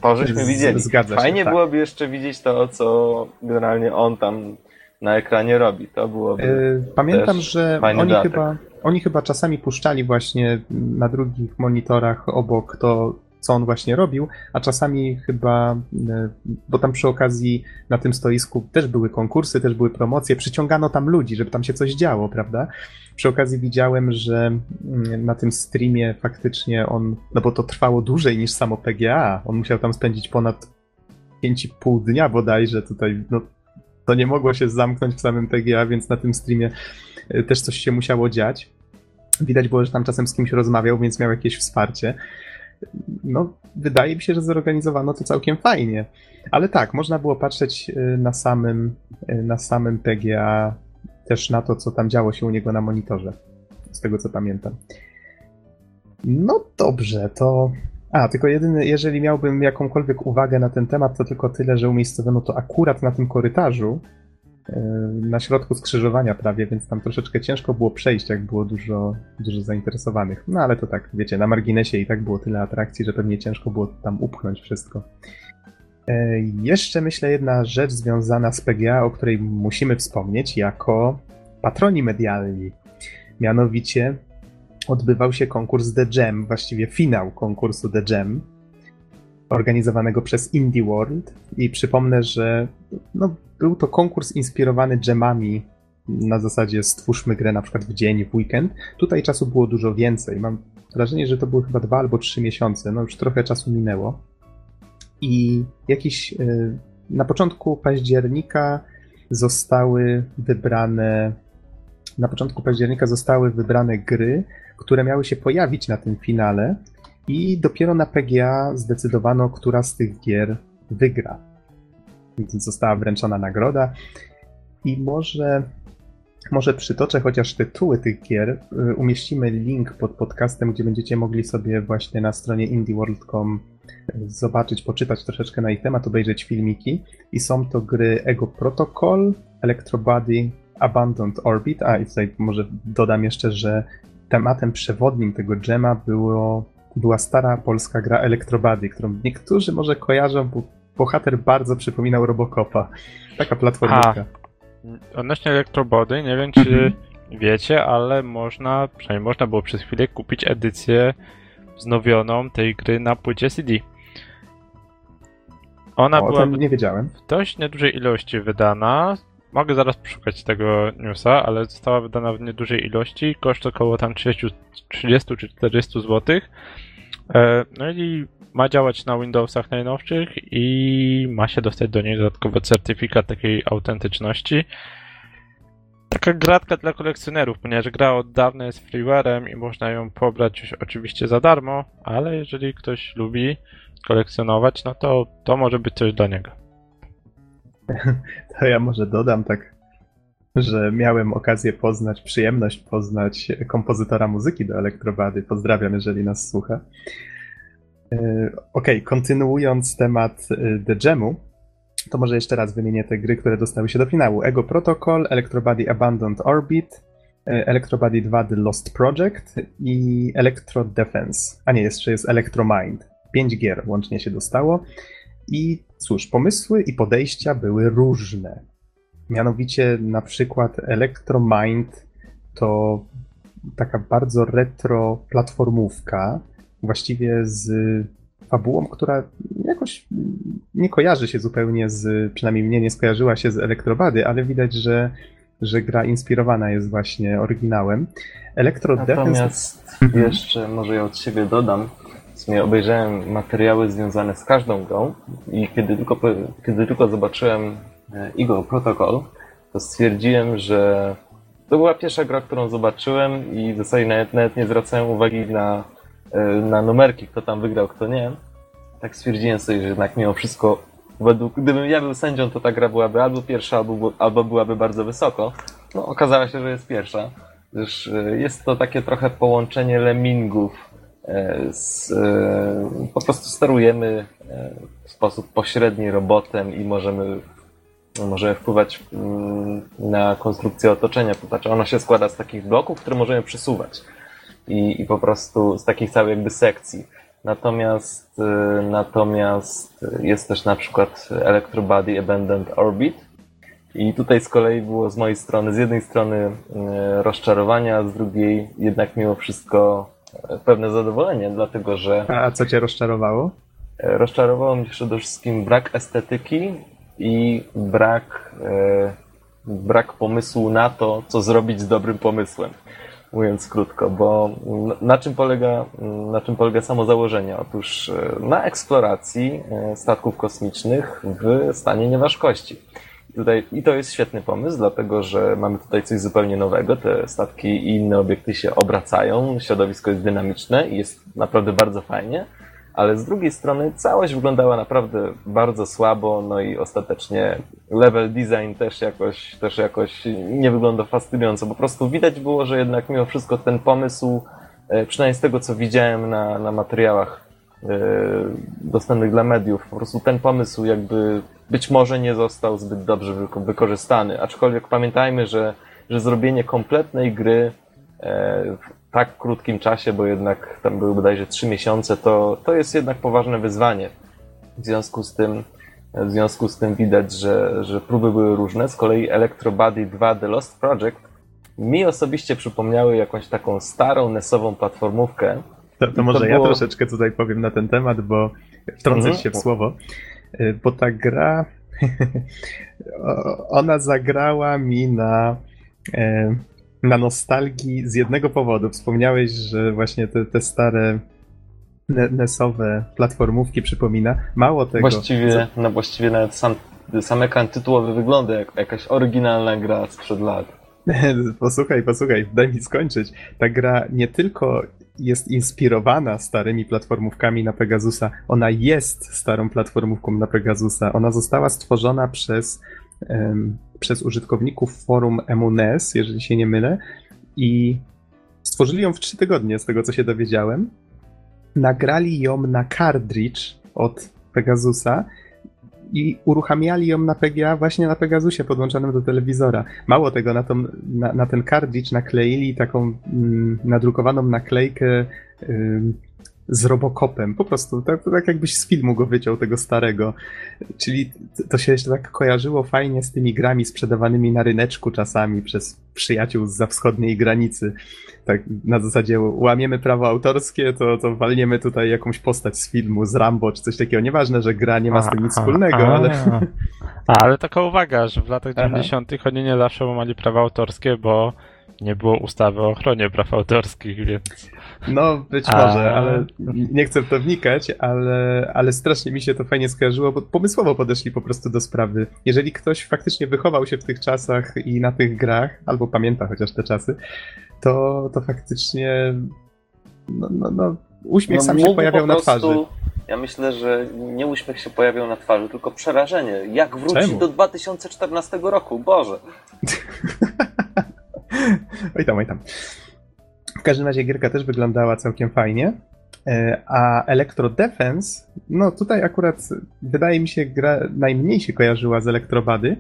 to żeśmy widzieli. Zgadza Fajnie się, tak. byłoby jeszcze widzieć to, co generalnie on tam na ekranie robi. To byłoby. Yy, pamiętam, że oni chyba, oni chyba czasami puszczali właśnie na drugich monitorach obok to, co on właśnie robił, a czasami chyba, yy, bo tam przy okazji na tym stoisku też były konkursy, też były promocje, przyciągano tam ludzi, żeby tam się coś działo, prawda? Przy okazji widziałem, że yy, na tym streamie faktycznie on, no bo to trwało dłużej niż samo PGA, on musiał tam spędzić ponad 5,5 dnia bodajże tutaj, no to nie mogło się zamknąć w samym PGA, więc na tym streamie e, też coś się musiało dziać. Widać było, że tam czasem z kimś rozmawiał, więc miał jakieś wsparcie. No, wydaje mi się, że zorganizowano to całkiem fajnie. Ale tak, można było patrzeć e, na samym, e, na samym PGA też na to, co tam działo się u niego na monitorze. Z tego co pamiętam. No dobrze, to a, tylko jedyny, jeżeli miałbym jakąkolwiek uwagę na ten temat, to tylko tyle, że umiejscowiono to akurat na tym korytarzu, na środku skrzyżowania prawie, więc tam troszeczkę ciężko było przejść, jak było dużo, dużo zainteresowanych. No ale to tak, wiecie, na marginesie i tak było tyle atrakcji, że pewnie ciężko było tam upchnąć wszystko. E, jeszcze myślę jedna rzecz związana z PGA, o której musimy wspomnieć jako patroni medialni. Mianowicie odbywał się konkurs The Jam, właściwie finał konkursu The Jam, organizowanego przez Indie World. I przypomnę, że no, był to konkurs inspirowany jamami na zasadzie stwórzmy grę na przykład w dzień, w weekend. Tutaj czasu było dużo więcej. Mam wrażenie, że to były chyba dwa albo trzy miesiące. No już trochę czasu minęło. I jakiś y, na początku października zostały wybrane na początku października zostały wybrane gry, które miały się pojawić na tym finale i dopiero na PGA zdecydowano, która z tych gier wygra. Została wręczona nagroda i może, może przytoczę chociaż tytuły tych gier. Y, umieścimy link pod podcastem, gdzie będziecie mogli sobie właśnie na stronie indieworld.com zobaczyć, poczytać troszeczkę na ich temat, obejrzeć filmiki. I są to gry Ego Protocol, Electrobody, Abandoned Orbit, a i tutaj może dodam jeszcze, że tematem przewodnim tego dżema było, była stara polska gra Electrobody, którą niektórzy może kojarzą, bo bohater bardzo przypominał Robocopa. Taka platformówka. Odnośnie Electrobody, nie wiem czy mhm. wiecie, ale można, przynajmniej można było przez chwilę kupić edycję wznowioną tej gry na płycie CD. Ona o, była nie wiedziałem. w dość niedużej ilości wydana. Mogę zaraz przeszukać tego newsa, ale została wydana w niedużej ilości, koszt około tam 30, 30 czy 40 zł. E, no i ma działać na Windowsach najnowszych i ma się dostać do niej dodatkowy certyfikat takiej autentyczności. taka gratka dla kolekcjonerów, ponieważ gra od dawna jest freeware'em i można ją pobrać oczywiście za darmo, ale jeżeli ktoś lubi kolekcjonować, no to to może być coś dla niego. To ja może dodam tak, że miałem okazję poznać, przyjemność poznać kompozytora muzyki do Elektrobady. Pozdrawiam, jeżeli nas słucha. E, okej, okay, kontynuując temat e, The Jamu, to może jeszcze raz wymienię te gry, które dostały się do finału. Ego Protocol, Electrobody Abandoned Orbit, e, Electrobody 2 The Lost Project i Electro Defense. A nie, jeszcze jest Electromind. Pięć gier łącznie się dostało. I cóż, pomysły i podejścia były różne. Mianowicie na przykład Electromind to taka bardzo retro platformówka, właściwie z fabułą, która jakoś nie kojarzy się zupełnie z, przynajmniej mnie nie skojarzyła się z Elektrobady, ale widać, że, że gra inspirowana jest właśnie oryginałem. Electro Natomiast Defense... jeszcze może ja od siebie dodam, w sumie obejrzałem materiały związane z każdą grą i kiedy tylko, kiedy tylko zobaczyłem e, Eagle Protocol, to stwierdziłem, że to była pierwsza gra, którą zobaczyłem i w zasadzie nawet, nawet nie zwracałem uwagi na, na numerki, kto tam wygrał, kto nie. Tak stwierdziłem sobie, że jednak mimo wszystko, według, gdybym ja był sędzią, to ta gra byłaby albo pierwsza, albo, albo byłaby bardzo wysoko. No, okazało się, że jest pierwsza. Gdyż e, jest to takie trochę połączenie lemmingów E, z, po prostu sterujemy w sposób pośredni robotem i możemy, możemy wpływać mm, na konstrukcję otoczenia. To znaczy ono się składa z takich bloków, które możemy przesuwać i, i po prostu z takich całych jakby sekcji. Natomiast, natomiast jest też na przykład Electrobody Abandoned Orbit, i tutaj z kolei było z mojej strony, z jednej strony rozczarowania, a z drugiej jednak mimo wszystko pewne zadowolenie, dlatego że. A co cię rozczarowało? E, rozczarowało mnie przede wszystkim brak estetyki i brak, e, brak pomysłu na to, co zrobić z dobrym pomysłem. Mówiąc krótko, bo na czym polega, na czym polega samo założenie? Otóż e, na eksploracji statków kosmicznych w stanie nieważkości. Tutaj, I to jest świetny pomysł, dlatego że mamy tutaj coś zupełnie nowego. Te statki i inne obiekty się obracają, środowisko jest dynamiczne i jest naprawdę bardzo fajnie, ale z drugiej strony całość wyglądała naprawdę bardzo słabo, no i ostatecznie level design też jakoś, też jakoś nie wygląda fascynująco. Po prostu widać było, że jednak mimo wszystko ten pomysł, e, przynajmniej z tego co widziałem na, na materiałach e, dostępnych dla mediów, po prostu ten pomysł jakby być może nie został zbyt dobrze wykorzystany. Aczkolwiek pamiętajmy, że, że zrobienie kompletnej gry e, tak krótkim czasie, bo jednak tam były bodajże trzy miesiące, to, to jest jednak poważne wyzwanie. W związku z tym, w związku z tym widać, że, że próby były różne. Z kolei Electro Body 2 The Lost Project mi osobiście przypomniały jakąś taką starą NES-ową platformówkę. To, to może to było... ja troszeczkę tutaj powiem na ten temat, bo wtrącę mhm. się w słowo. Y, bo ta gra, ona zagrała mi na, e, na nostalgii z jednego powodu. Wspomniałeś, że właśnie te, te stare NES-owe platformówki przypomina. Mało tego. Właściwie, co... no właściwie nawet sam, sam ekran tytułowy wygląda jak jakaś oryginalna gra sprzed lat. Posłuchaj, posłuchaj, daj mi skończyć. Ta gra nie tylko jest inspirowana starymi platformówkami na Pegasusa. Ona jest starą platformówką na Pegasusa. Ona została stworzona przez, przez użytkowników forum Emunes, jeżeli się nie mylę, i stworzyli ją w trzy tygodnie, z tego co się dowiedziałem. Nagrali ją na cartridge od Pegasusa i uruchamiali ją na PGA właśnie na Pegasusie podłączonym do telewizora. Mało tego, na, tą, na, na ten cartridge nakleili taką mm, nadrukowaną naklejkę y, z Robocopem. Po prostu, tak, tak jakbyś z filmu go wyciął, tego starego. Czyli to się jeszcze tak kojarzyło fajnie z tymi grami sprzedawanymi na ryneczku czasami przez przyjaciół z za wschodniej granicy. Tak na zasadzie łamiemy prawo autorskie, to, to walniemy tutaj jakąś postać z filmu, z Rambo czy coś takiego. Nieważne, że gra nie ma z tym nic wspólnego, a, ale... A, ale taka uwaga, że w latach 90. oni nie zawsze łamali prawa autorskie, bo nie było ustawy o ochronie praw autorskich, więc No, być A. może, ale nie chcę w to wnikać, ale, ale strasznie mi się to fajnie skojarzyło, bo pomysłowo podeszli po prostu do sprawy. Jeżeli ktoś faktycznie wychował się w tych czasach i na tych grach, albo pamięta chociaż te czasy, to, to faktycznie no, no, no, uśmiech No, sam się pojawiał po na prostu- twarzy. Ja myślę, że nie uśmiech się pojawiał na twarzy, tylko przerażenie. Jak wrócić Czemu? do 2014 roku? Boże. Oj tam, oj tam. W każdym razie gierka też wyglądała całkiem fajnie. E, A Electro Defense, no tutaj akurat wydaje mi się gra najmniej się kojarzyła z Elektrobady,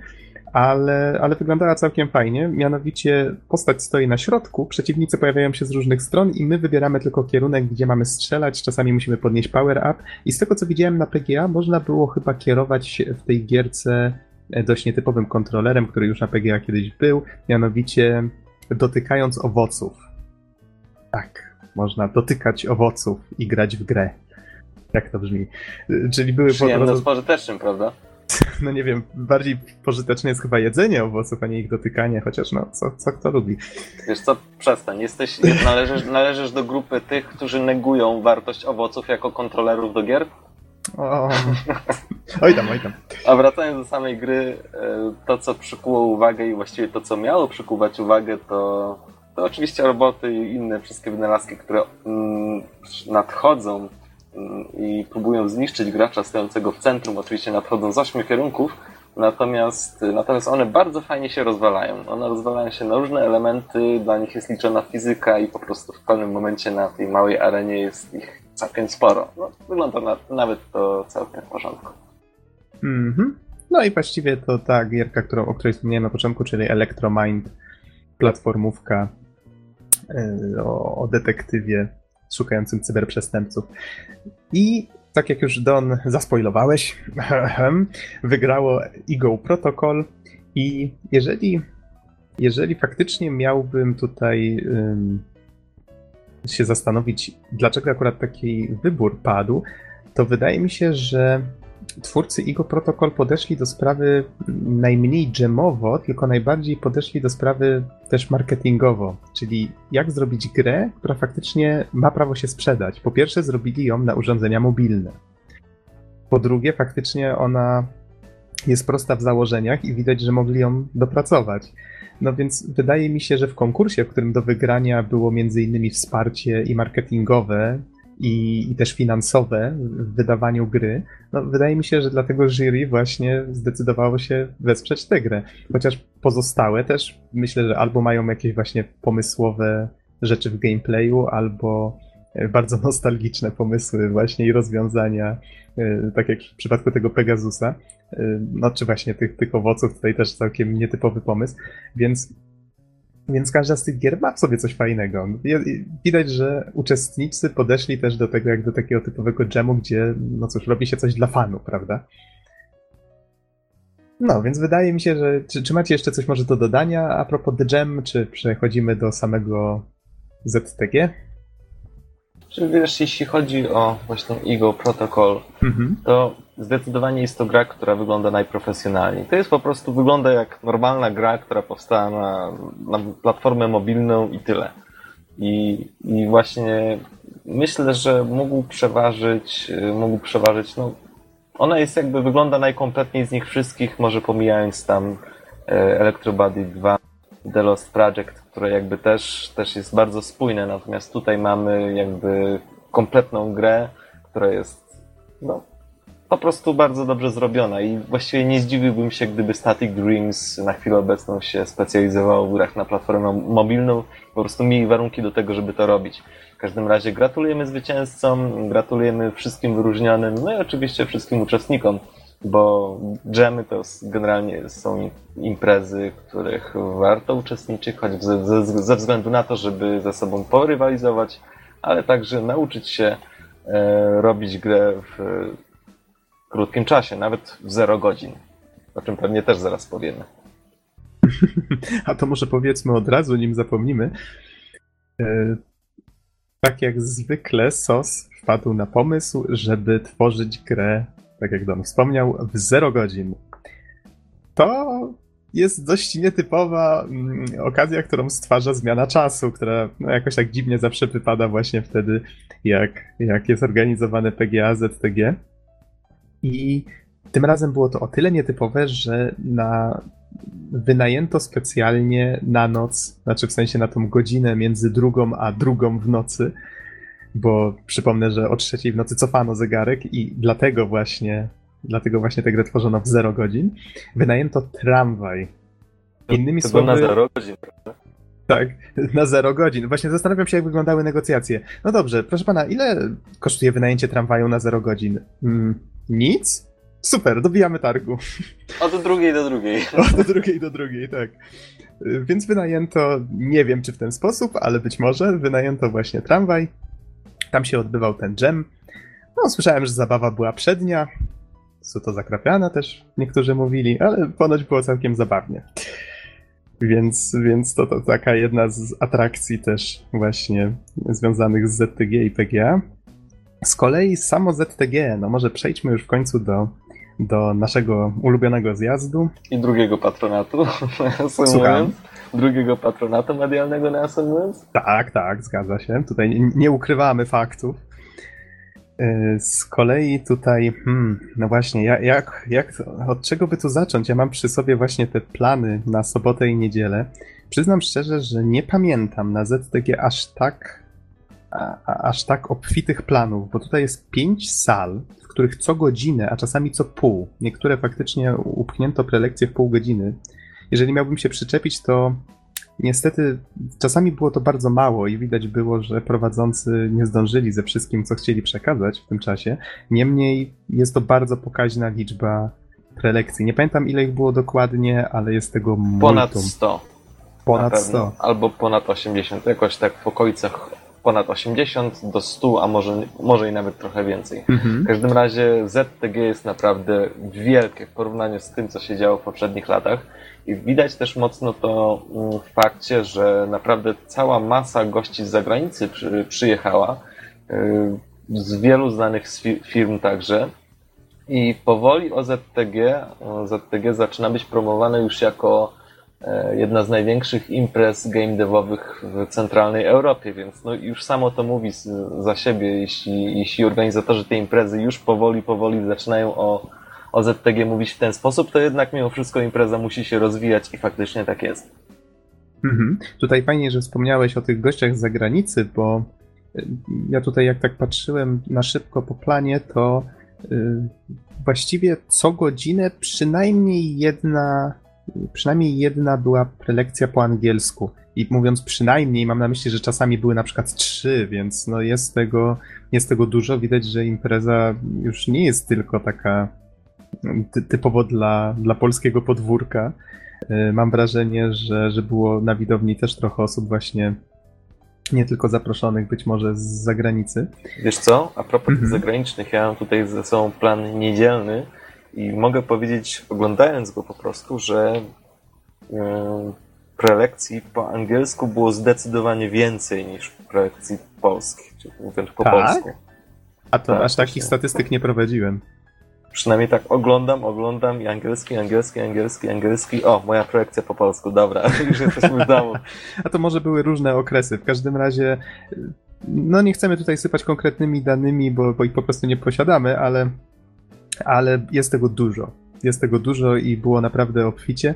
ale, ale wyglądała całkiem fajnie. Mianowicie postać stoi na środku, przeciwnicy pojawiają się z różnych stron i my wybieramy tylko kierunek, gdzie mamy strzelać. Czasami musimy podnieść power up. I z tego co widziałem na PGA, można było chyba kierować się w tej gierce e, dość nietypowym kontrolerem, który już na PGA kiedyś był, mianowicie dotykając owoców. Tak, można dotykać owoców i grać w grę. Jak to brzmi? Czyli były po Przyjemne z prostu, pożytecznym, prawda? no nie wiem, bardziej pożyteczne jest chyba jedzenie owoców, a nie ich dotykanie, chociaż no, co, co kto lubi. Wiesz co, przestań. Jesteś, należysz, należysz do grupy tych, którzy negują wartość owoców jako kontrolerów do gier. O, oj tam, oj tam. A wracając do samej gry, e, to co przykuło uwagę i właściwie to co miało przykuwać uwagę, to, to oczywiście roboty i inne wszystkie wynalazki, które mm, nadchodzą mm, i próbują zniszczyć gracza stojącego w centrum. Oczywiście nadchodzą z ośmiu kierunków, natomiast, natomiast one bardzo fajnie się rozwalają. One rozwalają się na różne elementy, dla nich jest liczona fizyka i po prostu w pewnym momencie na tej małej arenie jest ich całkiem sporo. No, wygląda na, nawet to całkiem w porządku. Mhm. No i właściwie to ta gierka, którą, o której wspomniałem na początku, czyli Electromind, platformówka o, o detektywie szukającym cyberprzestępców. I tak jak już Don zaspoilowałeś, wygrało Eagle Protocol i jeżeli, jeżeli faktycznie miałbym tutaj ym, się zastanowić, dlaczego akurat taki wybór padł, to wydaje mi się, że twórcy Igo Protocol podeszli do sprawy najmniej dżemowo, tylko najbardziej podeszli do sprawy też marketingowo, czyli jak zrobić grę, która faktycznie ma prawo się sprzedać. Po pierwsze, zrobili ją na urządzenia mobilne. Po drugie, faktycznie ona jest prosta w założeniach i widać, że mogli ją dopracować. No więc wydaje mi się, że w konkursie, w którym do wygrania było między innymi wsparcie i marketingowe, i, i też finansowe w wydawaniu gry, no wydaje mi się, że dlatego jury właśnie zdecydowało się wesprzeć tę grę. Chociaż pozostałe też myślę, że albo mają jakieś właśnie pomysłowe rzeczy w gameplayu, albo e, bardzo nostalgiczne pomysły właśnie i rozwiązania, e, tak jak w przypadku tego Pegasusa, e, no czy właśnie tych, tych owoców, tutaj też całkiem nietypowy pomysł, więc więc każda z tych gier ma w sobie coś fajnego. Widać, że uczestnicy podeszli też do tego jak do takiego typowego jamu, gdzie, no cóż, robi się coś dla fanu, prawda? No, więc wydaje mi się, że. Czy, czy macie jeszcze coś może do dodania a propos The Jam, czy przechodzimy do samego ZTG? Czyli wiesz, jeśli chodzi o właśnie Eagle Protocol, Mhm. to zdecydowanie jest to gra, która wygląda najprofesjonalniej. To jest po prostu, wygląda jak normalna gra, która powstała na, na platformę mobilną i tyle. I, I właśnie myślę, że mógł przeważyć, mógł przeważyć, no ona jest jakby, wygląda najkompletniej z nich wszystkich, może pomijając tam e, Electro Body 2, The Lost Project, które jakby też, też jest bardzo spójne, natomiast tutaj mamy jakby kompletną grę, która jest no, po prostu bardzo dobrze zrobiona i właściwie nie zdziwiłbym się, gdyby Static Dreams na chwilę obecną się specjalizował w grach na platformę mobilną po prostu mieli warunki do tego, żeby to robić. W każdym razie gratulujemy zwycięzcom, gratulujemy wszystkim wyróżnionym, no i oczywiście wszystkim uczestnikom, bo dżemy to generalnie są imprezy, w których warto uczestniczyć, choć ze względu na to, żeby ze sobą porywalizować, ale także nauczyć się e, robić grę w krótkim czasie, nawet w 0 godzin. O czym pewnie też zaraz powiemy. A to może powiedzmy od razu, nim zapomnimy. E, Tak jak zwykle, SOS wpadł na pomysł, żeby tworzyć grę, tak jak Don wspomniał, w 0 godzin. To jest dość nietypowa mm, okazja, którą stwarza zmiana czasu, która no, jakoś tak dziwnie zawsze wypada właśnie wtedy, jak, jak jest organizowane PGA, ZTG. I tym razem było to o tyle nietypowe, że na, wynajęto specjalnie na noc, znaczy w sensie na tą godzinę między drugą a drugą w nocy, bo przypomnę, że o trzeciej w nocy cofano zegarek i dlatego właśnie dlatego właśnie tę grę tworzono w 0 godzin, wynajęto tramwaj. Innymi to słowy... na 0 godzin, prawda? Tak, na 0 godzin. Właśnie zastanawiam się, jak wyglądały negocjacje. No dobrze, proszę pana, ile kosztuje wynajęcie tramwaju na 0 godzin? Mm, nic? Super, dobijamy targu. Od drugiej do drugiej. Od drugiej do drugiej, tak. Więc wynajęto, nie wiem czy w ten sposób, ale być może wynajęto właśnie tramwaj. Tam się odbywał ten dżem. No, słyszałem, że zabawa była przednia, co to zakrapiane też niektórzy mówili, ale ponoć było całkiem zabawnie. Więc, więc to, to taka jedna z atrakcji też właśnie związanych z ZTG i PGA. Z kolei samo ZTG, no może przejdźmy już w końcu do, do naszego ulubionego zjazdu. I drugiego patronatu, Słucham. Drugiego patronatu medialnego na Tak, tak, zgadza się. Tutaj nie, nie ukrywamy faktów. E, z kolei tutaj, hmm, no właśnie, jak, jak, od czego by tu zacząć? Ja mam przy sobie właśnie te plany na sobotę i niedzielę. Przyznam szczerze, że nie pamiętam na ZTG aż tak, a, aż tak obfitych planów, bo tutaj jest pięć sal, w których co godzinę, a czasami co pół, niektóre faktycznie upchnięto prelekcje w pół godziny. Jeżeli miałbym się przyczepić, to Niestety czasami było to bardzo mało i widać było, że prowadzący nie zdążyli ze wszystkim, co chcieli przekazać w tym czasie. Niemniej jest to bardzo pokaźna liczba prelekcji. Nie pamiętam ile ich było dokładnie, ale jest tego multum. Ponad 100. Ponad 100. Albo ponad 80, jakoś tak w okolicach ponad 80 do 100, a może, może i nawet trochę więcej. Mhm. W każdym razie ZTG jest naprawdę wielkie w porównaniu z tym, co się działo w poprzednich latach. I widać też mocno to mm, w fakcie, że naprawdę cała masa gości z zagranicy przy, przyjechała, y, z wielu znanych firm także. I powoli OZTG, OZTG zaczyna być promowane już jako e, jedna z największych imprez game devowych w centralnej Europie, więc no już samo to mówi za siebie, jeśli, jeśli organizatorzy tej imprezy już powoli, powoli zaczynają o o ZTG mówić w ten sposób, to jednak mimo wszystko impreza musi się rozwijać i faktycznie tak jest. Mhm. Tutaj fajnie, że wspomniałeś o tych gościach z zagranicy, bo y, ja tutaj jak tak patrzyłem na szybko po planie, to yy, właściwie co godzinę przynajmniej jedna, przynajmniej jedna była prelekcja po angielsku. I mówiąc przynajmniej, mam na myśli, że czasami były na przykład trzy, więc no jest tego, jest tego dużo. Widać, że impreza już nie jest tylko taka ty, typowo dla, dla polskiego podwórka. E, mam wrażenie, że, że było na widowni też trochę osób właśnie nie tylko zaproszonych być może z zagranicy. Wiesz co, a propos mhm. zagranicznych, ja mam tutaj ze sobą plan niedzielny i mogę powiedzieć, oglądając go po prostu, że yy, prelekcji po angielsku było zdecydowanie więcej niż prelekcji polskich, czyli mówiąc po tak? polsku. A to tak, aż takich statystyk nie prowadziłem. Przynajmniej tak oglądam, oglądam i angielski, angielski, angielski, angielski. O, moja projekcja po polsku, dobra, już jesteśmy w domu. A to może były różne okresy. W każdym razie, no nie chcemy tutaj sypać konkretnymi danymi, bo, bo ich po prostu nie posiadamy, ale, ale jest tego dużo. Jest tego dużo i było naprawdę obficie.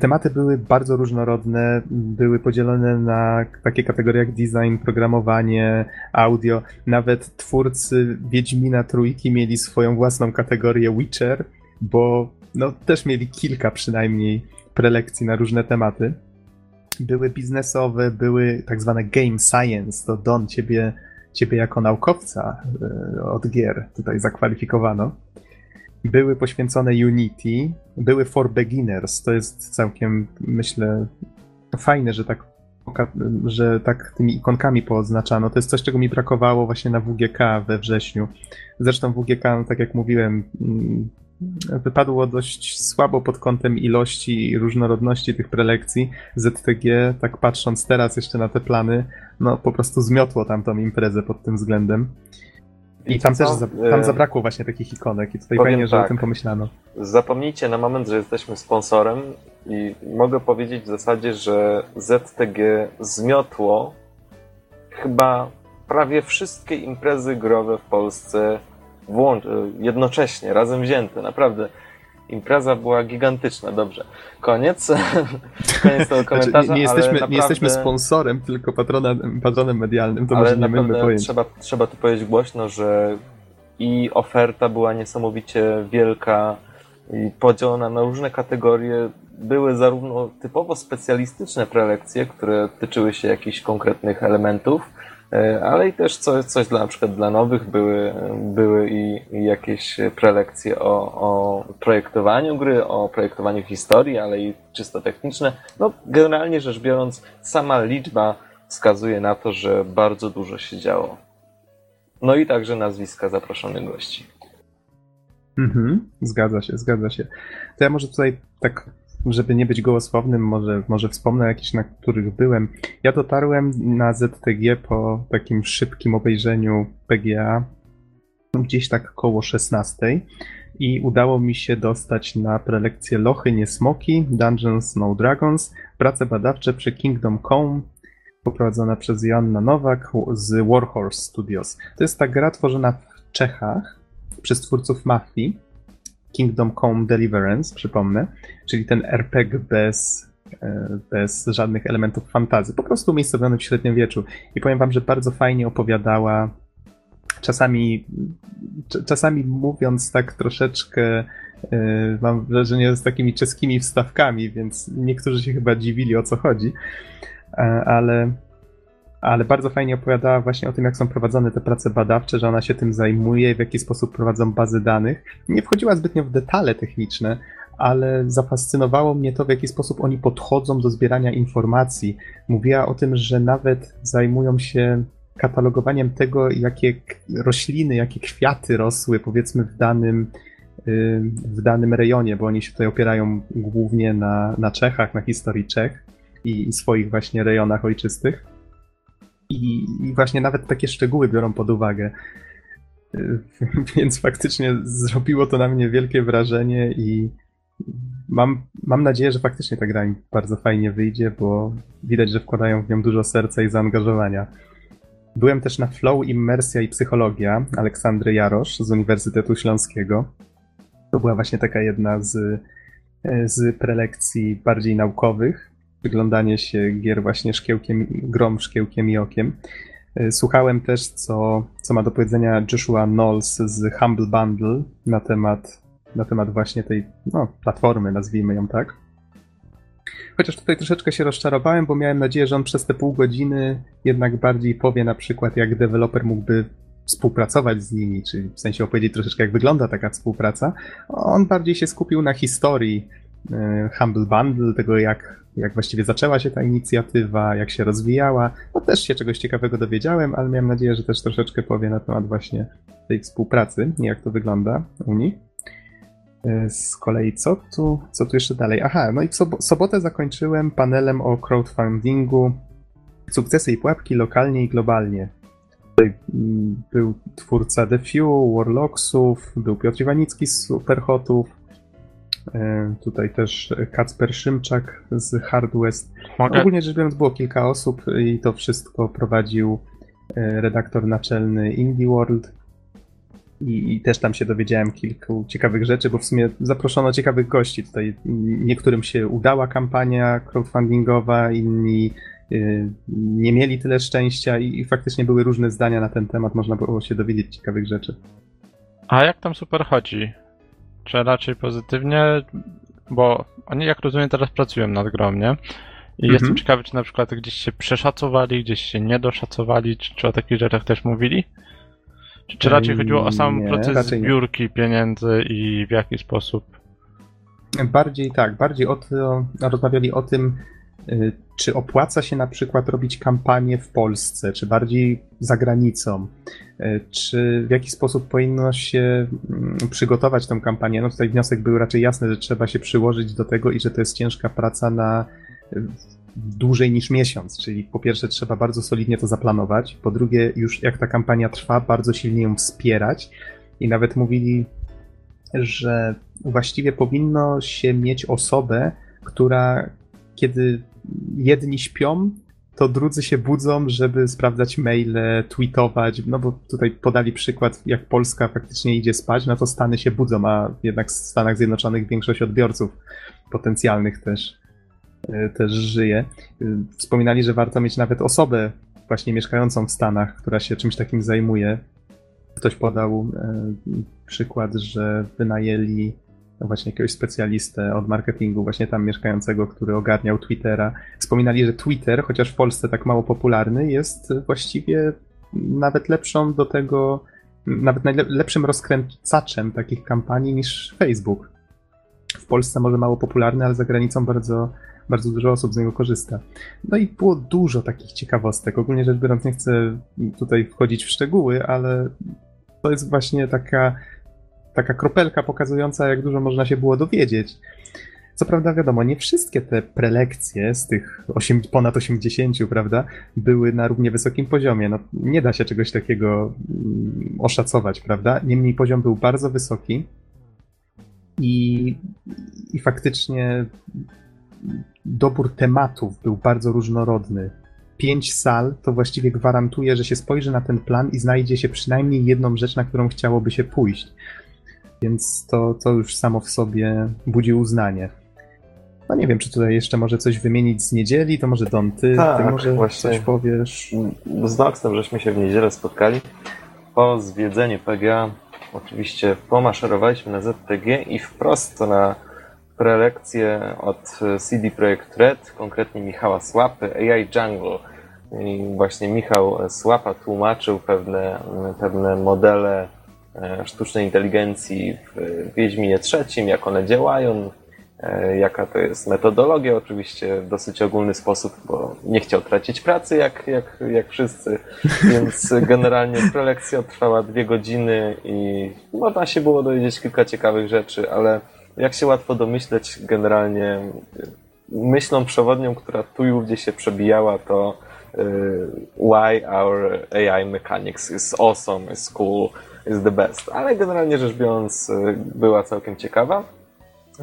Tematy były bardzo różnorodne, były podzielone na takie kategorie jak design, programowanie, audio. Nawet twórcy Wiedźmina Trójki mieli swoją własną kategorię Witcher, bo no, też mieli kilka przynajmniej prelekcji na różne tematy. Były biznesowe, były tak zwane game science. To Don, ciebie, ciebie jako naukowca e, od gier tutaj zakwalifikowano były poświęcone Unity, były for beginners. To jest całkiem, myślę, fajne, że tak, że tak tymi ikonkami pooznaczano. To jest coś, czego mi brakowało właśnie na WGK we wrześniu. Zresztą WGK, no, tak jak mówiłem, mm, wypadło dość słabo pod kątem ilości i różnorodności tych prelekcji. ZTG, tak patrząc teraz jeszcze na te plany, no po prostu zmiotło tamtą imprezę pod tym względem. I tam też co? za, tam E, zabrakło właśnie takich ikonek i tutaj powiem fajnie, że o tak. tym pomyślano. Zapomnijcie na moment, że jesteśmy sponsorem i mogę powiedzieć w zasadzie, że ZTG zmiotło chyba prawie wszystkie imprezy growe w Polsce jednocześnie, razem wzięte. Naprawdę. Impreza była gigantyczna, dobrze. Koniec. Koniec tego komentarza. Znaczy, nie, nie, jesteśmy, naprawdę, nie jesteśmy sponsorem, tylko patronem, patronem medialnym, to ale może nie mylmy pojęć. trzeba, trzeba tu powiedzieć głośno, że i oferta była niesamowicie wielka i podzielona na różne kategorie. Były zarówno typowo specjalistyczne prelekcje, które tyczyły się jakichś konkretnych elementów, ale i też coś, coś dla, na przykład dla nowych były, były i, i jakieś prelekcje o, o projektowaniu gry, o projektowaniu historii, ale i czysto techniczne. No, generalnie rzecz biorąc, sama liczba wskazuje na to, że bardzo dużo się działo. No i także nazwiska zaproszonych gości. Mhm, zgadza się, zgadza się. To ja może tutaj tak, żeby nie być gołosłownym, może, może wspomnę o jakichś, na których byłem. Ja dotarłem na ZTG po takim szybkim obejrzeniu PGA gdzieś tak koło 16 i udało mi się dostać na prelekcję Lochy, nie Smoki, Dungeons, No Dragons, prace badawcze przy Kingdom Come, poprowadzona przez Joanna Nowak z Warhorse Studios. To jest ta gra tworzona w Czechach przez twórców Mafii, Kingdom Come Deliverance, przypomnę, czyli ten RPG bez, e, bez żadnych elementów fantazy, po prostu umiejscowiony w średniowieczu. I powiem wam, że bardzo fajnie opowiadała, czasami, cz- czasami mówiąc tak troszeczkę, e, mam wrażenie z takimi czeskimi wstawkami, więc niektórzy się chyba dziwili o co chodzi, E, ale ale bardzo fajnie opowiadała właśnie o tym, jak są prowadzone te prace badawcze, że ona się tym zajmuje, w jaki sposób prowadzą bazy danych. Nie wchodziła zbytnio w detale techniczne, ale zafascynowało mnie to, w jaki sposób oni podchodzą do zbierania informacji. Mówiła o tym, że nawet zajmują się katalogowaniem tego, jakie rośliny, jakie kwiaty rosły, powiedzmy, w danym, y, w danym rejonie, bo oni się tutaj opierają głównie na, na Czechach, na historii Czech i, i swoich właśnie rejonach ojczystych. I, I właśnie nawet takie szczegóły biorą pod uwagę. Więc faktycznie zrobiło to na mnie wielkie wrażenie i mam, mam nadzieję, że faktycznie ta gra bardzo fajnie wyjdzie, bo widać, że wkładają w nią dużo serca i zaangażowania. Byłem też na Flow, Immersja i Psychologia Aleksandry Jarosz z Uniwersytetu Śląskiego. To była właśnie taka jedna z, z prelekcji bardziej naukowych przyglądanie się gier właśnie szkiełkiem, grom szkiełkiem i okiem. Y, Słuchałem też, co, co ma do powiedzenia Joshua Knowles z Humble Bundle na temat, na temat właśnie tej no, platformy, nazwijmy ją tak. Chociaż tutaj troszeczkę się rozczarowałem, bo miałem nadzieję, że on przez te pół godziny jednak bardziej powie na przykład, jak deweloper mógłby współpracować z nimi, czyli w sensie opowiedzieć troszeczkę, jak wygląda taka współpraca. On bardziej się skupił na historii y, Humble Bundle, tego jak, jak właściwie zaczęła się ta inicjatywa, jak się rozwijała. No też się czegoś ciekawego dowiedziałem, ale miałem nadzieję, że też troszeczkę powie na temat właśnie tej współpracy i jak to wygląda u nich. Y, Z kolei co tu, co tu jeszcze dalej? Aha, no i w sobo- sobotę zakończyłem panelem o crowdfundingu, sukcesy i pułapki lokalnie i globalnie. Tutaj mm, był twórca The Few, Warlocksów, był Piotr Iwanicki z Superhotów, e, tutaj też Kacper Szymczak z Hard West. Mogę, Ogólnie rzecz biorąc było kilka osób i to wszystko prowadził e, redaktor naczelny Indie World. I, I też tam się dowiedziałem kilku ciekawych rzeczy, bo w sumie zaproszono ciekawych gości. Tutaj niektórym się udała kampania crowdfundingowa, inni y, nie mieli tyle szczęścia i, i faktycznie były różne zdania na ten temat. Można było się dowiedzieć ciekawych rzeczy. a jak tam super chodzi? Czy raczej pozytywnie? Bo oni, jak rozumiem, teraz pracują nad grą, nie? I Mhm. jestem ciekawy, czy na przykład gdzieś się przeszacowali, gdzieś się nie doszacowali, czy, czy o takich rzeczach też mówili? Czy, czy raczej Ej, chodziło o sam nie, proces raczej nie. zbiórki pieniędzy i w jaki sposób? Bardziej tak, bardziej o to, rozmawiali o tym, czy opłaca się na przykład robić kampanię w Polsce, czy bardziej za granicą, y, czy w jaki sposób powinno się mm, przygotować tę kampanię. No tutaj wniosek był raczej jasny, że trzeba się przyłożyć do tego i że to jest ciężka praca na y, dłużej niż miesiąc, czyli po pierwsze trzeba bardzo solidnie to zaplanować, po drugie już jak ta kampania trwa, bardzo silnie ją wspierać. I nawet mówili, że właściwie powinno się mieć osobę, która kiedy jedni śpią, to drudzy się budzą, żeby sprawdzać maile, tweetować, no bo tutaj podali przykład, jak Polska faktycznie idzie spać, no to Stany się budzą, a jednak w Stanach Zjednoczonych większość odbiorców potencjalnych też, e, też żyje. E, wspominali, że warto mieć nawet osobę właśnie mieszkającą w Stanach, która się czymś takim zajmuje. Ktoś podał e, przykład, że wynajęli właśnie jakiegoś specjalistę od marketingu, właśnie tam mieszkającego, który ogarniał Twittera. Wspominali, że Twitter, chociaż w Polsce tak mało popularny, jest właściwie nawet lepszą do tego, nawet najlepszym rozkręcaczem takich kampanii niż Facebook. W Polsce może mało popularny, ale za granicą bardzo, bardzo dużo osób z niego korzysta. No i było dużo takich ciekawostek. Ogólnie rzecz biorąc, nie chcę tutaj wchodzić w szczegóły, ale to jest właśnie taka taka kropelka pokazująca, jak dużo można się było dowiedzieć. Co prawda, wiadomo, nie wszystkie te prelekcje z tych 8, ponad 80, prawda, były na równie wysokim poziomie. No, nie da się czegoś takiego mm, oszacować, prawda? Niemniej poziom był bardzo wysoki i, i faktycznie dobór tematów był bardzo różnorodny. Pięć sal to właściwie gwarantuje, że się spojrzy na ten plan i znajdzie się przynajmniej jedną rzecz, na którą chciałoby się pójść więc to, to już samo w sobie budzi uznanie. No nie wiem, czy tutaj jeszcze może coś wymienić z niedzieli, to może Don, ty, tak, ty może właśnie coś powiesz? Z Noxem żeśmy się w niedzielę spotkali. Po zwiedzeniu PGA oczywiście pomaszerowaliśmy na ZPG i wprost na prelekcję od CD Projekt Red, konkretnie Michała Słapy, AI Jungle. I właśnie Michał Słapa tłumaczył pewne, pewne modele sztucznej inteligencji w Wiedźminie trzecim, jak one działają, e, jaka to jest metodologia, oczywiście w dosyć ogólny sposób, bo nie chciał tracić pracy jak, jak, jak wszyscy, więc generalnie prelekcja trwała dwie godziny i można się było dowiedzieć kilka ciekawych rzeczy, ale jak się łatwo domyśleć, generalnie myślą przewodnią, która tu i ówdzie się przebijała, to e, why our AI mechanics is awesome, is cool, is the best. Ale generalnie rzecz biorąc, y, była całkiem ciekawa.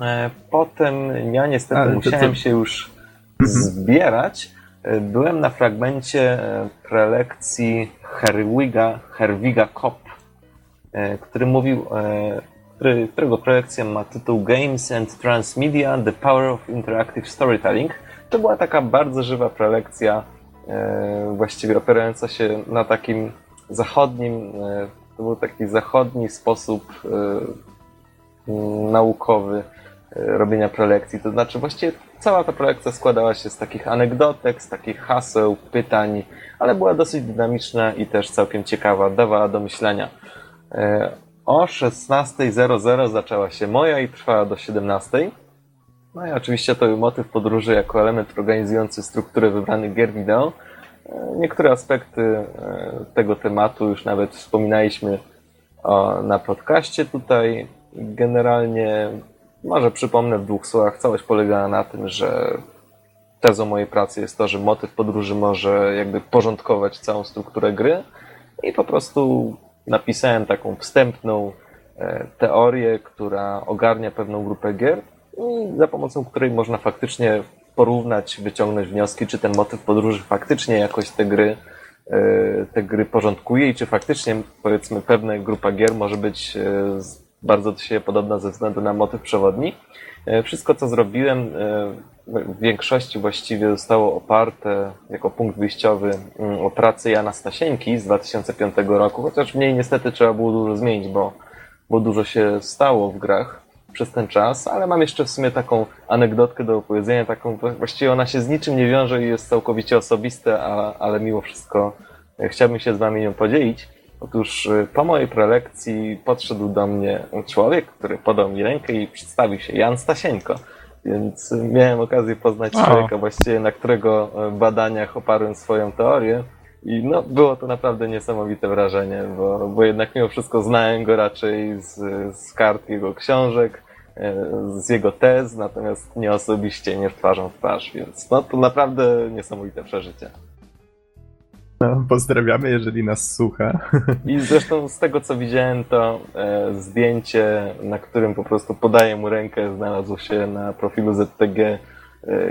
E, potem ja niestety Ale musiałem to... się już mhm. zbierać. E, byłem na fragmencie e, prelekcji Herwiga, Herwiga Kopp, który mówił, który, którego prelekcja ma tytuł Games and Transmedia, The Power of Interactive Storytelling. To była taka bardzo żywa prelekcja, właściwie opierająca się na takim zachodnim był taki zachodni sposób y, naukowy y, robienia prelekcji. To znaczy właściwie cała ta prelekcja składała się z takich anegdotek, z takich haseł, pytań, ale była dosyć dynamiczna i też całkiem ciekawa, dawała do myślenia. Y, o 16.00 zaczęła się moja i trwała do 17.00. No i oczywiście to był motyw podróży jako element organizujący strukturę wybranych gier wideo. Niektóre aspekty e, tego tematu już nawet wspominaliśmy na podcaście tutaj. Generalnie, może przypomnę w dwóch słowach, całość polega na tym, że tezą mojej pracy jest to, że motyw podróży może jakby porządkować całą strukturę gry i po prostu napisałem taką wstępną e, teorię, która ogarnia pewną grupę gier i za pomocą której można faktycznie porównać, wyciągnąć wnioski, czy ten motyw podróży faktycznie jakoś te gry, e, te gry porządkuje i czy faktycznie, powiedzmy, pewna grupa gier może być e, bardzo do siebie podobna ze względu na motyw przewodni. E, wszystko, co zrobiłem, w większości właściwie zostało oparte jako punkt wyjściowy mm, o pracy Jana Stasieńki z 2005 roku, chociaż w niej niestety trzeba było dużo zmienić, bo, bo dużo się stało w grach przez ten czas, ale mam jeszcze w sumie taką anegdotkę do opowiedzenia, taką właściwie ona się z niczym nie wiąże i jest całkowicie osobiste, a, ale mimo wszystko e, chciałbym się z wami nią podzielić. Otóż e, po mojej prelekcji podszedł do mnie człowiek, który podał mi rękę i przedstawił się Jan Stasieńko. Więc miałem okazję poznać człowieka właściwie, na którego e, badaniach oparłem swoją teorię. I no, było to naprawdę niesamowite wrażenie, bo, bo jednak mimo wszystko znałem go raczej z, z kart jego książek, e, z jego tez, natomiast nie osobiście, nie w twarzą w twarz, więc no to naprawdę niesamowite przeżycie. No, pozdrawiamy, jeżeli nas słucha. I zresztą z tego co widziałem, to e, zdjęcie, na którym po prostu podaję mu rękę, znalazło się na profilu ZTG e,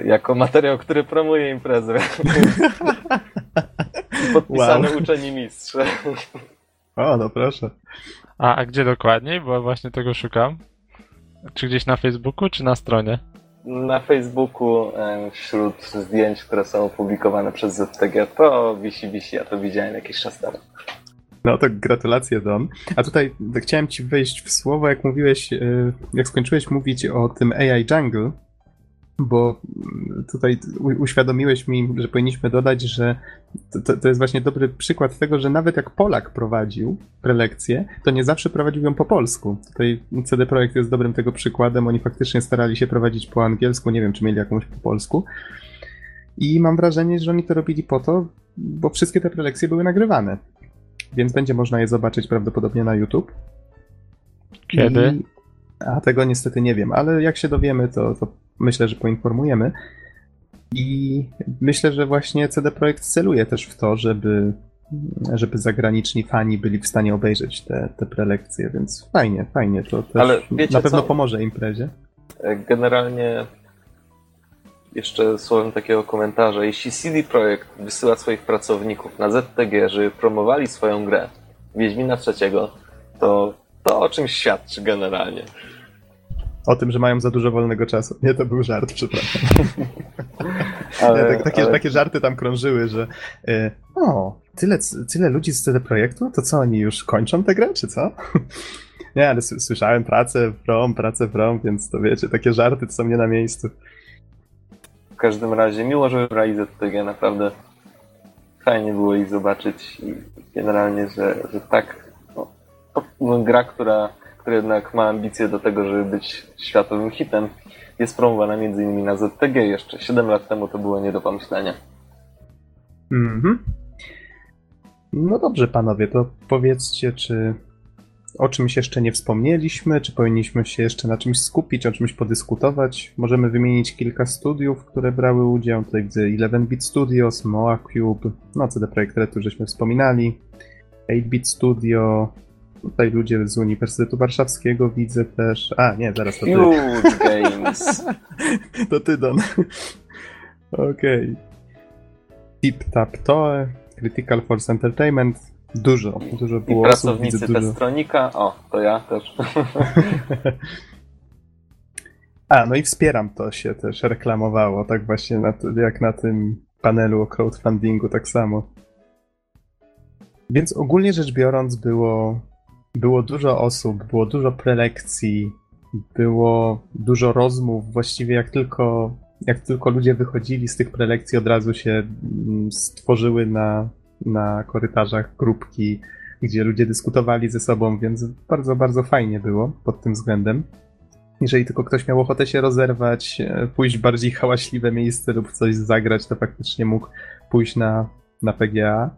jako materiał, który promuje imprezę. Podpisany Wow. uczeni mistrz. O, no proszę. A, a gdzie dokładniej? Bo właśnie tego szukam. Czy gdzieś na Facebooku, czy na stronie? Na Facebooku e, wśród zdjęć, które są opublikowane przez ZTG, to wisi, wisi, ja to widziałem jakiś czas temu. No to gratulacje, Don. A tutaj chciałem ci wejść w słowo, jak mówiłeś, y, jak skończyłeś mówić o tym AI Jungle, bo tutaj uświadomiłeś mi, że powinniśmy dodać, że to- to, to jest właśnie dobry przykład tego, że nawet jak Polak prowadził prelekcję, to nie zawsze prowadził ją po polsku. Tutaj CD Projekt jest dobrym tego przykładem. Oni faktycznie starali się prowadzić po angielsku, nie wiem, czy mieli jakąś po polsku. I mam wrażenie, że oni to robili po to, bo wszystkie te prelekcje były nagrywane więc będzie można je zobaczyć prawdopodobnie na YouTube. Kiedy? I... A tego niestety nie wiem, ale jak się dowiemy, to, to myślę, że poinformujemy. I myślę, że właśnie CD Projekt celuje też w to, żeby, żeby zagraniczni fani byli w stanie obejrzeć te, te prelekcje, więc fajnie, fajnie. To też na pewno co? pomoże imprezie. Generalnie jeszcze słowem takiego komentarza. Jeśli CD Projekt wysyła swoich pracowników na ZTG, żeby promowali swoją grę Wiedźmina trzeciego, to to o czymś świadczy generalnie. O tym, że mają za dużo wolnego czasu. Nie, to był żart, przepraszam. Ale, Nie, tak, takie, ale takie żarty tam krążyły, że y, o, tyle, tyle ludzi z CD Projektu, to co, oni już kończą tę grę, czy co? Nie, ale słyszałem pracę prom, pracę prom, więc to wiecie, takie żarty to są nie na miejscu. w każdym razie miło, że wybrali ZTG, naprawdę fajnie było ich zobaczyć i generalnie, że, że tak no, gra, która, która jednak ma ambicje do tego, żeby być światowym hitem, jest promowana innymi na ZTG jeszcze. 7 lat temu to było nie do pomyślenia. Mhm. No dobrze, panowie, to powiedzcie, czy o czymś jeszcze nie wspomnieliśmy, czy powinniśmy się jeszcze na czymś skupić, o czymś podyskutować. Możemy wymienić kilka studiów, które brały udział. Tutaj widzę 11-Bit Studios, Moa Cube, no CD Projekt Red, żeśmy wspominali, 8-Bit Studio, tutaj ludzie z Uniwersytetu Warszawskiego widzę też. A, nie, zaraz to ty. Huge Games. To ty, Don. Okej. Tip Tap Toe, Critical Force Entertainment. Dużo, dużo I było osób, pracownicy widzę dużo. Testronika. O, to ja też. A, no i wspieram to się też reklamowało, tak właśnie na, jak na tym panelu o crowdfundingu, tak samo. Więc ogólnie rzecz biorąc było, było dużo osób, było dużo prelekcji, było dużo rozmów, właściwie jak tylko, jak tylko ludzie wychodzili z tych prelekcji, od razu się mm, stworzyły na, na korytarzach grupki, gdzie ludzie dyskutowali ze sobą, więc bardzo, bardzo fajnie było pod tym względem. Jeżeli tylko ktoś miał ochotę się rozerwać, e, pójść w bardziej hałaśliwe miejsce lub coś zagrać, to faktycznie mógł pójść na, na PGA.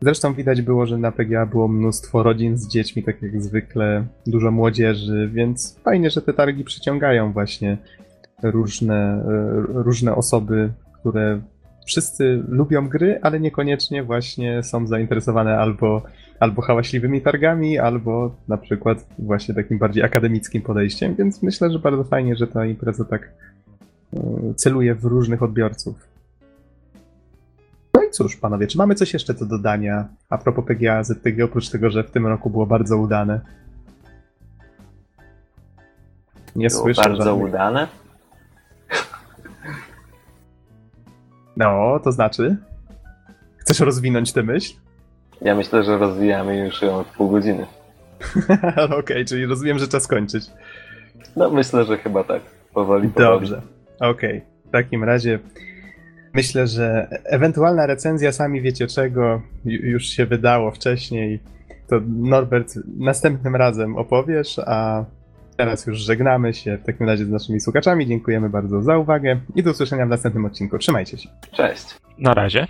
Zresztą widać było, że na PGA było mnóstwo rodzin z dziećmi, tak jak zwykle, dużo młodzieży, więc fajnie, że te targi przyciągają właśnie różne, e, różne osoby, które wszyscy lubią gry, ale niekoniecznie właśnie są zainteresowane albo, albo hałaśliwymi targami, albo na przykład właśnie takim bardziej akademickim podejściem, więc myślę, że bardzo fajnie, że ta impreza tak e, celuje w różnych odbiorców. I cóż, panowie, czy mamy coś jeszcze do dodania a propos PGA ZTG, oprócz tego, że w tym roku było bardzo udane? Nie Było słyszę bardzo żadnych- udane. No, to znaczy? Chcesz rozwinąć tę myśl? Ja myślę, że rozwijamy już ją od pół godziny. Okej, czyli rozumiem, że czas kończyć. No myślę, że chyba tak. Powoli, powoli. Dobrze. Okej. W takim razie myślę, że ewentualna recenzja sami wiecie czego ju- już się wydało wcześniej. To Norbert następnym razem opowiesz, a teraz już żegnamy się w takim razie z naszymi słuchaczami. Dziękujemy bardzo za uwagę i do usłyszenia w następnym odcinku. Trzymajcie się. Cześć. Na razie.